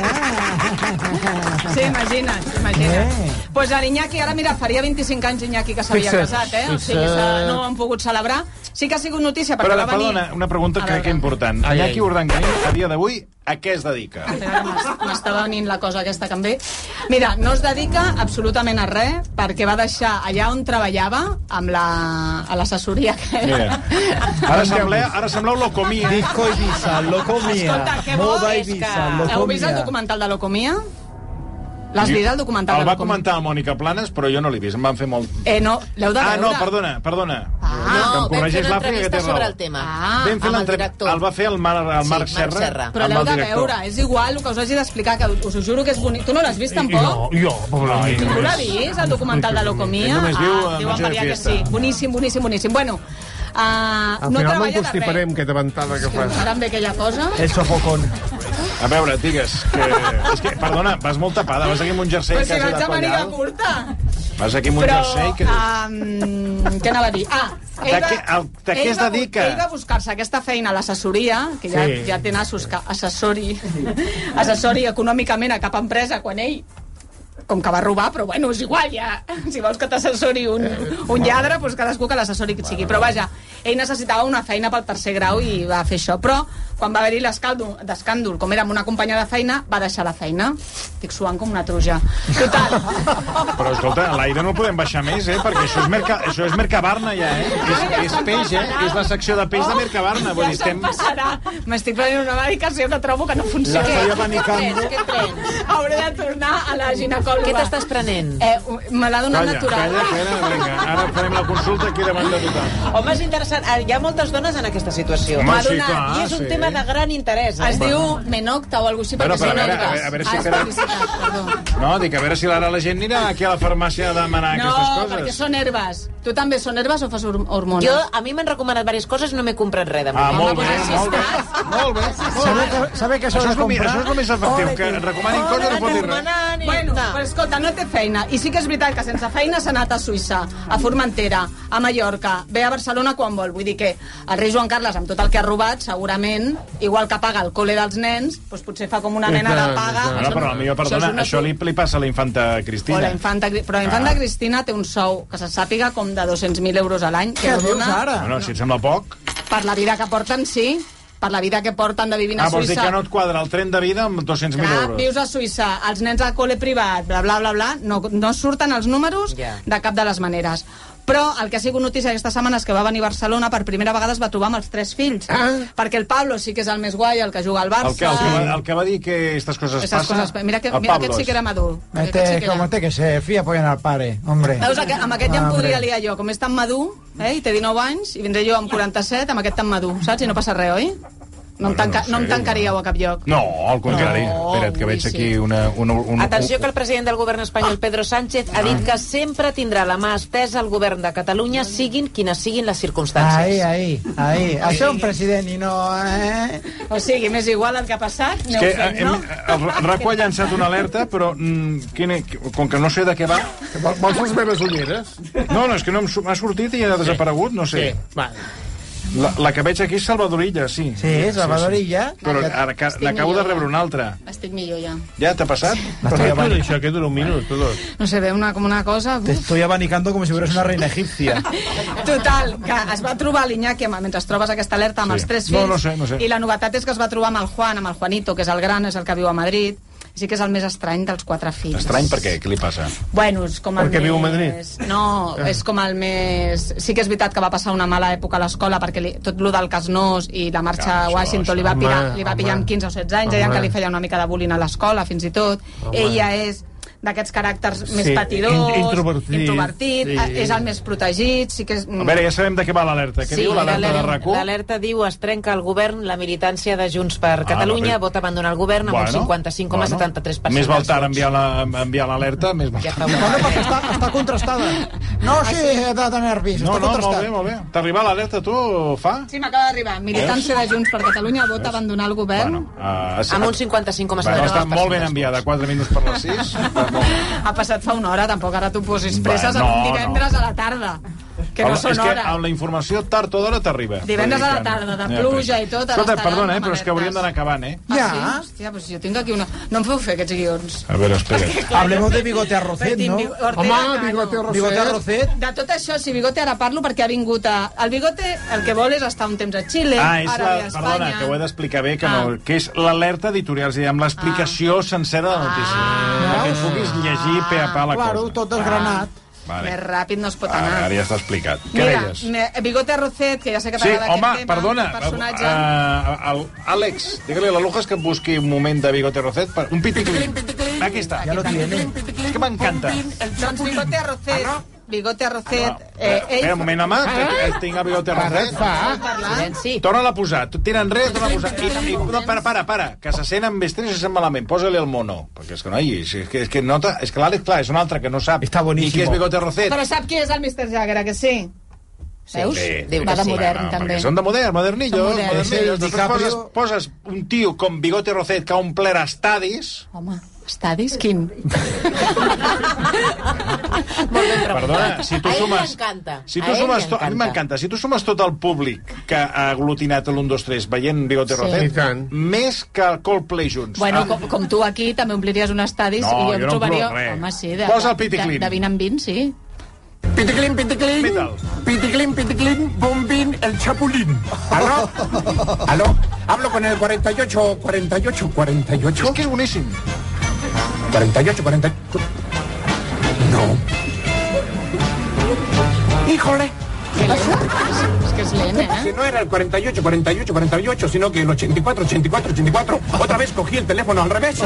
Sí, imagina't, imagina't. Eh. Pues a l'Iñaki, ara mira, faria 25 anys Iñaki que s'havia casat, eh? O sigui, no ho han pogut celebrar. Sí que ha sigut notícia perquè Però, va venir... perdona, una pregunta A crec que important. Ai, Iñaki ai. Urdangarín, a dia d'avui, a què es dedica? M'està venint la cosa aquesta que em ve. Mira, no es dedica absolutament a res perquè va deixar allà on treballava amb la, a l'assessoria que Mira, ara sembleu, ara sembleu locomia. Disco Ibiza, Locomia, Escolta, què? Moda És que- Ibiza, Heu vist el documental de Locomia? L'has vist, el documental El va comentar el Mònica Planes, però jo no l'he vist, em van fer molt... Eh, no, l'heu de Ah, veure. no, perdona, perdona. No, que em vam fer una entrevista té sobre el tema. Ah, Vam fer amb el director. El va fer el, Mar, el Sí, Marc Serra, Serra. Però l'heu de veure, és igual el que us hagi d'explicar, que us ho juro que és bonic. Tu no l'has vist, tampoc? Jo, jo, pobra mi. Ningú l'ha vist, el documental de l'Ocomia? Ell només viu a ah, diu Noche en de Maria que Fiesta. sí. Boníssim, boníssim, boníssim. Bueno, uh, Al no final no constiparem, res. que davantada que fas. Ara em ve aquella cosa. El sofocón. A veure, digues, que... És que, perdona, vas molt tapada, vas aquí amb un jersei Però si quasi vaig de a maniga collal. curta. Vas aquí amb un Però, jersei que... um, què anava a dir? Ah, De què- el- de què ell es va bu- dedica? Ell va buscar-se aquesta feina a l'assessoria, que ja, Sí. ja té nassos que assessori, assessori econòmicament a cap empresa, quan ell com que va robar, però bueno, és igual, ja. Si vols que t'assessori un, un lladre, doncs cadascú que l'assessori que sigui. Però vaja, ell necessitava una feina pel tercer grau i va fer això. Però quan va haver-hi l'escàndol, com era amb una companya de feina, va deixar la feina. Estic suant com una truja. Total, Però escolta, l'aire no el podem baixar més, eh? Perquè això és, merca, això és Mercabarna, ja, eh? És, és peix, eh? És la secció de peix de Mercabarna. Vull ja dir, estem... passarà. M'estic prenent una medicació que trobo que no La funciona. Què et prens? Hauré de tornar a la ginecòloga. Què t'estàs prenent? Eh, me l'ha donat Calla, natural. calla, calla, vinga. Ara farem la consulta aquí davant de tothom. Home, és interessant. Ah, Hi ha moltes dones en aquesta situació. Home, sí, clar, I és un sí. tema de gran interès. Eh? Es diu Menocta o alguna cosa així, Bueno, perquè però si a no veure, a veure si Ah, és queda-. No, dic, a veure si ara la gent anirà aquí a la farmàcia a demanar No, aquestes perquè coses. són herbes. Tu també són herbes o fas hor- hormones? Jo, a mi m'han recomanat diverses coses i no m'he comprat res de Ah, moment. molt bé, molt bé. Molt bé. ¿Sabe que, sabe que Això se és, comprar? això és el més efectiu, que recomanin coses no pot dir res. Bueno, No. però escolta, no té feina. I sí que és veritat que sense feina s'ha anat a Suïssa, a Formentera, a Mallorca, ve a Barcelona quan vol. Vull dir que el rei Joan Carles, amb tot el que ha robat, segurament, igual que paga el col·le dels nens, doncs potser fa com una mena de paga. tant. Bueno, però millor, perdona, és una això li, li passa a la infanta O Cristina. la infanta, però la infanta Ah. Cristina té un sou, que se sàpiga, com de 200.000 euros a l'any. que Què no dius dona ara? Bueno, si et sembla poc... Per la vida que porten, sí. Per la vida que porten de vivint a Ah, vols dir Suïssa. que no et quadra el tren de vida amb 200.000 Clar, euros? vius a Suïssa, els nens a col·le privat, bla, bla, bla, bla, no, no surten els números Ja. de cap de les maneres. Però el que ha sigut notícia aquesta setmana és que va venir a Barcelona, per primera vegada es va trobar amb els tres fills. Ah. Perquè el Pablo sí que és el més guai, el que juga al Barça. El que, el, que va, el que va dir que estas coses Estas passen... coses... Mira, que, mira aquest sí que era madur. Este, sí que era- como te que se fía apoyan al padre, hombre. Veus, aquest, amb aquest ja em podria liar jo. Com és tan madur, eh, i té 19 anys, i vindré jo amb 47, amb aquest tan madur, saps? I no passa res, oi? No, em, tanca, no, em tancaríeu a cap lloc. No, al contrari. No, Espera't, que veig sí. aquí una... una, una Atenció que el president del govern espanyol, Pedro Sánchez, ha dit que sempre tindrà la mà estesa al govern de Catalunya, siguin quines siguin les Ahí, circumstàncies. ahí, ahí. Això és un president i no... Eh? O sigui, m'és igual el que ha passat, És aneu que fent, eh, no? hem, el RACO ha llançat una alerta, però mm, quina, com que no sé de què va... Vols les meves ulleres? No, no, és que no m'ha sortit i ha desaparegut, no sé. Sí, va. La, la que veig aquí és Salvadorilla, sí. Sí, Salvadorilla. Però ara que- Estic n'acabo de rebre una altra. Estic millor ja. Ja t'ha passat? Estoy, Però abani- això que dura un minut, tot. No sé, ve una, com una cosa... te estoy abanicando como si fueras una reina egipcia. Total, que es va trobar l'Iñaki mentre trobes aquesta alerta amb Sí. els tres No, fills. no sé, no sé. I la novetat és que es va trobar amb el Juan, amb el Juanito, que és el gran, és el que viu a Madrid. Sí que és el més estrany dels quatre fills. Estrany per què? Què li passa? Bueno, és com el Perquè més... viu a Madrid? No, Ah. és com el més... Sí que és veritat que va passar una mala època a l'escola perquè li... tot lo del Casnós i la marxa Clar, a això, Washington li va, això, pillar, home, li va pillar amb 15 o 16 anys, deien que li feia una mica de bullying a l'escola, fins i tot. Home. Ella és d'aquests caràcters més Sí, patidors, in- introvertit, introvertit sí. eh, és el més protegit, sí que és... A veure, ja sabem de què va l'alerta. Què diu l'alerta de l'alerta- RACO? L'alerta diu es trenca el govern, la militància de Junts per Catalunya va bé. vota abandonar el govern amb un 55,73%. Més val tard enviar la- enviar l'alerta, més val Ja tard. fa Bueno, perquè està, està contrastada. No, sí, he de tenir nervis, No, està no, molt contrastat. bé, molt bé. T'ha arribat l'alerta tu, fa? Sí, m'acaba d'arribar. Militància de Junts per Catalunya vota abandonar el govern. Uh, Amb un 55,73%. Bueno, està molt ben enviada, 4 minuts per les 6. Ha passat fa una hora, tampoc ara t'ho posis presses en un no, divendres a la tarda. Que no són és que hores. amb la informació tard o d'hora t'arriba. Divendres a la que- tarda, de Ja, pluja però- i tot, Escolta, perdona, eh, però és que hauríem d'anar acabant, eh? Ah, Ja. sí? Hòstia, doncs jo tinc aquí una... No em feu fer aquests guions. A veure, espera. Hablemos de Bigote Arrocet, ¿no? Home. Bigote Arrocet. Bigote Arrocet. De tot això, si Bigote ara parlo perquè ha vingut a... El Bigote el que vol és estar un temps a Xile, Ah, és ara la, a Espanya. perdona, que ho he d'explicar bé, que, Ah. no, que és l'alerta editorial, és a dir, amb l'explicació sencera de la notícia. Ah. Perquè puguis llegir pe a pa la Claro, cosa. tot desgranat. Vale. Més ràpid no es pot anar. ara ja està explicat. Què Mira, deies? me- Bigote Arrocet, que ja sé que Sí, t'agrada home, aquest tema, perdona, el personatge... uh, el, Àlex, digue-li a la Lujas que em busqui un moment de Bigote Rocet, per, un piticlin. Aquí està. Ya lo tiene. És que m'encanta. Doncs Bigote Arrocet, Bigote Arrocet, eh, Espera ell... un moment, home, que tinc el Bigote Rocet. Silenci. Torna a posar, tu tira enrere, torna a posar. I, i, no, para, para, para, que se sent amb estrès i se sent malament. Posa-li el mono. Perquè és que no, és, és que, és que, nota, és que l'Àlex, clar, és un altre que no sap Està boníssim. ni qui és Bigote Rocet. Però sap qui és el Mr. Jagger, que sí? Veus? Sí. Va que de sí. modern, Bueno, també. Són de modern, modernillos. Modernillos. És el Després poses, DiCaprio. poses un tio com Bigote Rocet que ha omplert estadis... Home, estadis, quin? Perdona, si tu sumes... Si tu sumes to, a mi m'encanta. Si tu sumes tot el públic que ha aglutinat l'1, 2, 3 veient Bigote Sí. Rocet, més que el Coldplay junts. Bueno, Ah, com, com tu aquí també ompliries un estadis No, i jo jo em no trobaria... res. Home, sí, de, Posa el de, piticlin. de 20 en 20, sí. Piticlin, piticlin. Metal. Piticlin, piticlin, bombín, el chapulín. ¿Aló? ¿Aló? Hablo con el 48, 48, 48. És que és boníssim. 48, 48. No. Híjole. És que lent, Que eh? no era el 48, 48, 48, sino que el 84, 84, 84. Otra vez cogí el teléfono al revés.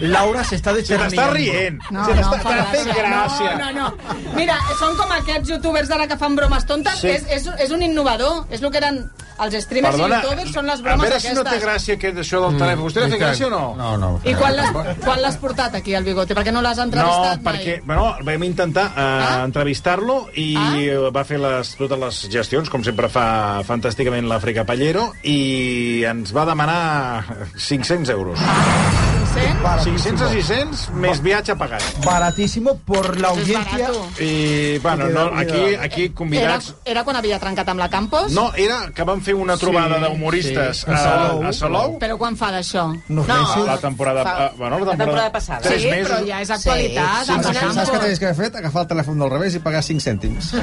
Laura se está Se t'està rient. No, se no, fa t'ha fet gràcia. No, no, no. Mira, són com aquests youtubers d'ara que fan bromes tontes. Sí. És, és, és un innovador. És el que eren els streamers Perdona, i youtubers, són les a bromes veure si no té aquestes. gràcia aquest, això del telèfon. Vostè i li fa tant. gràcia o no? No, no. I quan l'has quan l'has portat aquí, al bigote? Perquè no l'has No, entrevistat perquè mai? bueno, vam intentar uh, Ah? entrevistar-lo i Ah? va fer les, totes les gestions, com sempre fa fantàsticament l'Àfrica Pallero, i ens va demanar 500 euros. 500? 500 a 600 més viatge pagat. Baratísimo por la audiencia. I, bueno, no, aquí, aquí Era, convidats... era quan havia trencat amb la Campos? No, era que van fer una trobada d'humoristes sí. A a, Salou. a Salou. Però quan fa d'això? No. meses. La temporada, Fa- bueno, la la temporada, temporada passada. Tres sí, mesos. però ja és actualitat. Sí, sí, sí, Saps què tenies que haver fet? Agafar el telèfon del revés i pagar 5 cèntims.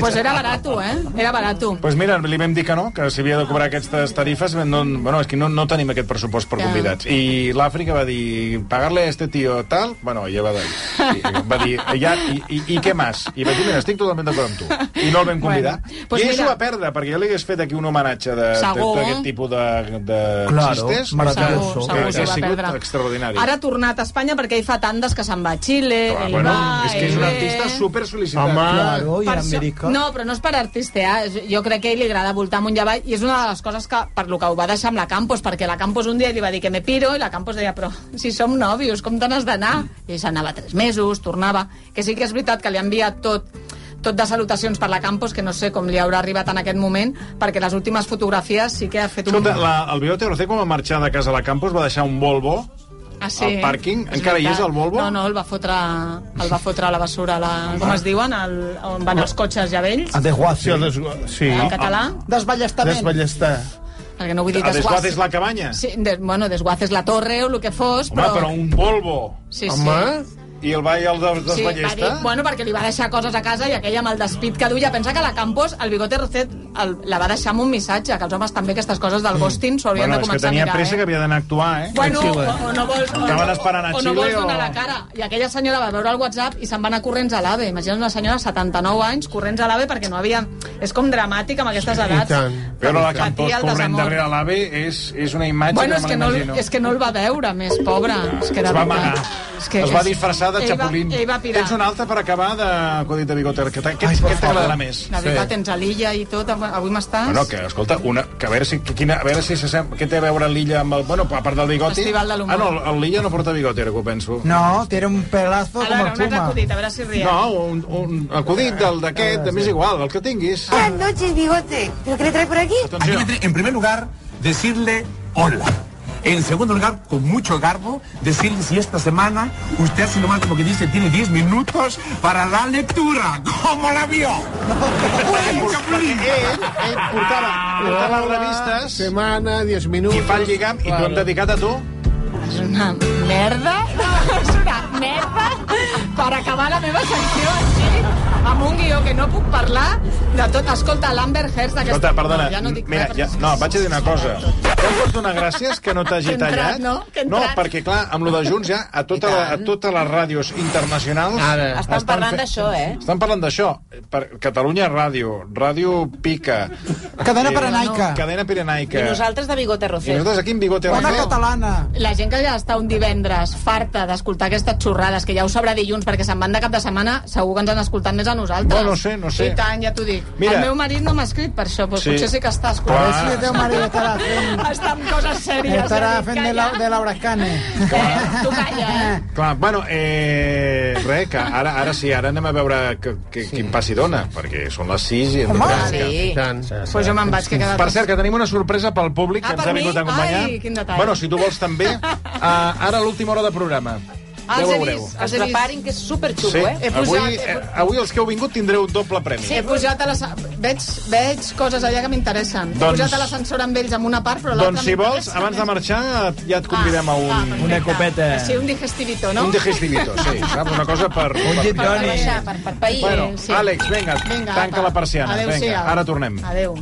Pues era barato, eh? Era barato. Pues mira, li vam dir que no, que s'havia de cobrar aquestes tarifes. No, bueno, és que no, no tenim aquest pressupost per convidats. I i l'Àfrica va dir, pagarle a este tío tal, bueno, ella va dir, va dir, ja, i, i, i què més? I va dir, mira, estic totalment d'acord amb tu. I no el vam convidar. Bueno, pues I ell mira- s'ho va perdre, perquè jo li hagués fet aquí un homenatge de- de- Segur. d'aquest tipus de, de Claro, xistes. maravilloso. Segur, segur, ha va sigut perdre. extraordinari. Ara ha tornat a Espanya perquè ell fa tandes que se'n va a Xile, Clar, ell bueno, va, és que és un artista super sol·licitat. Home, Claro, i Per Amèrica. No, però no és per artista, eh? jo crec que ell li agrada voltar amunt i avall i és una de les coses que, per lo que ho va deixar amb la Campos, perquè la Campos un dia li va dir que me piro i la Campos deia, però si som nòvios, com te n'has d'anar? I ell s'anava tres mesos, tornava, que sí que és veritat que li ha enviat tot tot de salutacions per la Campos, que no sé com li haurà arribat en aquest moment, perquè les últimes fotografies sí que ha fet un... Escolta, la, el Bigote Orce, com va marxar de casa a la Campos, va deixar un Volvo ah, sí. al pàrquing. És Encara hi és el Volvo? No, no, el va fotre, el va fotre a la basura, a la, com es diuen, el, on van els cotxes ja vells, A desguace. Sí, sí. en català, Desballestament. Desballestar. Perquè no vull dir A Desguace desguace. és la cabanya? Sí, de, bueno, desguace és la torre o el que fos, Home, però... però un Volvo. Sí, sí. I el va i el des Sí, va desballesta? dir, bueno, perquè li va deixar coses a casa i aquell amb el despit que duia. Pensa que la Campos, el Bigote Rocet, el, la va deixar amb un missatge, que els homes també aquestes coses del ghosting s'ho haurien Mm. Bueno, de és que començar a tenia mirar, pressa eh? que havia d'anar a actuar, eh? Bueno, Sí, o, bueno. o no vols, o, Estaven no- esperant a o no Xile vols o- donar la cara. I aquella senyora va veure el WhatsApp i se'n va anar corrents a l'AVE. Imagina't una senyora de 79 anys corrents a l'AVE perquè no havia... És com dramàtic amb aquestes i edats. tant. Però la Campos el corrent darrere l'AVE és, és una imatge Bueno, que és me que, no, l'imagino. és que no el va veure, més pobre. És que Es va amagar. És que es va és- disfressar de ell va- xapulín. Ell va pirar. Tens una altra per acabar de Codit de Bigote. Que Què què t'agradarà més? La veritat, tens a l'illa i tot. Avui m'estàs... Bueno, que, escolta, una, que a veure si, que quina, a veure si s'assem- què té a veure l'illa amb el... Bueno, a part del bigoti... Festival de l'humor. Ah, no, l'illa no porta bigoti, ara que ho penso. No, tiene un pelazo A como veure, el un altre acudit, a veure si riem. No, un, un acudit del d'aquest, m'és igual, el que tinguis. Buenas noches, bigote. ¿Pero qué le trae por aquí? Aquí me trae, en primer lugar, decirle hola. En segundo lugar, con mucho garbo, decirle si esta semana usted, si nomás como que dice, tiene 10 minutos para la lectura. ¿Cómo la vio? Ell, ell portava, portava les revistes Setmana, 10 minuts... i fa el lligam i t'ho han dedicat a tu? És una merda. Merda per acabar la meva secció així, amb un guió que no puc parlar de tot. Escolta, l'Amber Heard d'aquesta... Escolta, perdona, No, ja no dic mira, ja, no, vaig a dir una cosa. Ja em pots donar gràcies que no t'hagi tallat? no? No, perquè, clar, amb lo de Junts ja, a, tota la, a totes les ràdios internacionals... Ara. Estan parlant fe- d'això, eh? Estan parlant d'això. Per Catalunya Ràdio, Ràdio Pica... Cadena eh, Pirenaica. Cadena Pirenaica. I nosaltres de Bigote I Rocet. nosaltres aquí en Bigote Bona Rocet. catalana. La gent que ja està un divendres farta d'escoltar aquestes xorrades, que ja ho sabrà dilluns perquè se'n van de cap de setmana, segur que ens han escoltat més a nosaltres. No, no sé, no sé. I tant, ja t'ho dic. Mira. El meu marit no m'ha escrit per això, però Sí. potser sí que està A escoltant. ver si el teu marit estarà fent, Està amb coses sèries. estarà fent de, calla. la, de Laura Escane. Tu calla, eh? Clar, bueno, eh, res, que ara, ara sí, ara anem a veure que, que, quin passi dona, perquè són les 6 i hem Home, sí. I tant. Pues jo me'n vaig, que he quedat... Per cert, que tenim una sorpresa pel públic Ah, que ens ha vingut mi? a acompanyar. Ai, quin detall. Bueno, si tu vols també. Uh, ara l'última hora de programa. Ah, ja ho he veureu. vist, es he preparin, que és superxulo, Sí, eh? He avui, he eh, avui els que heu vingut tindreu doble premi. He pujat a les... Veig, veig coses allà que m'interessen. He Doncs- pujat a l'ascensor amb ells amb una part, però l'altra Doncs si vols, abans de marxar, ja et convidem a un... Ah, perfecte. Una copeta. Sí, un digestivito, no? Un digestivito, sí, saps? Una cosa per... Un per- Per baixar, per, per pair. Bueno, Sí. Àlex, vinga, Vinga, tanca apa. la persiana. Adéu-siau. Vinga, ara tornem. Adéu.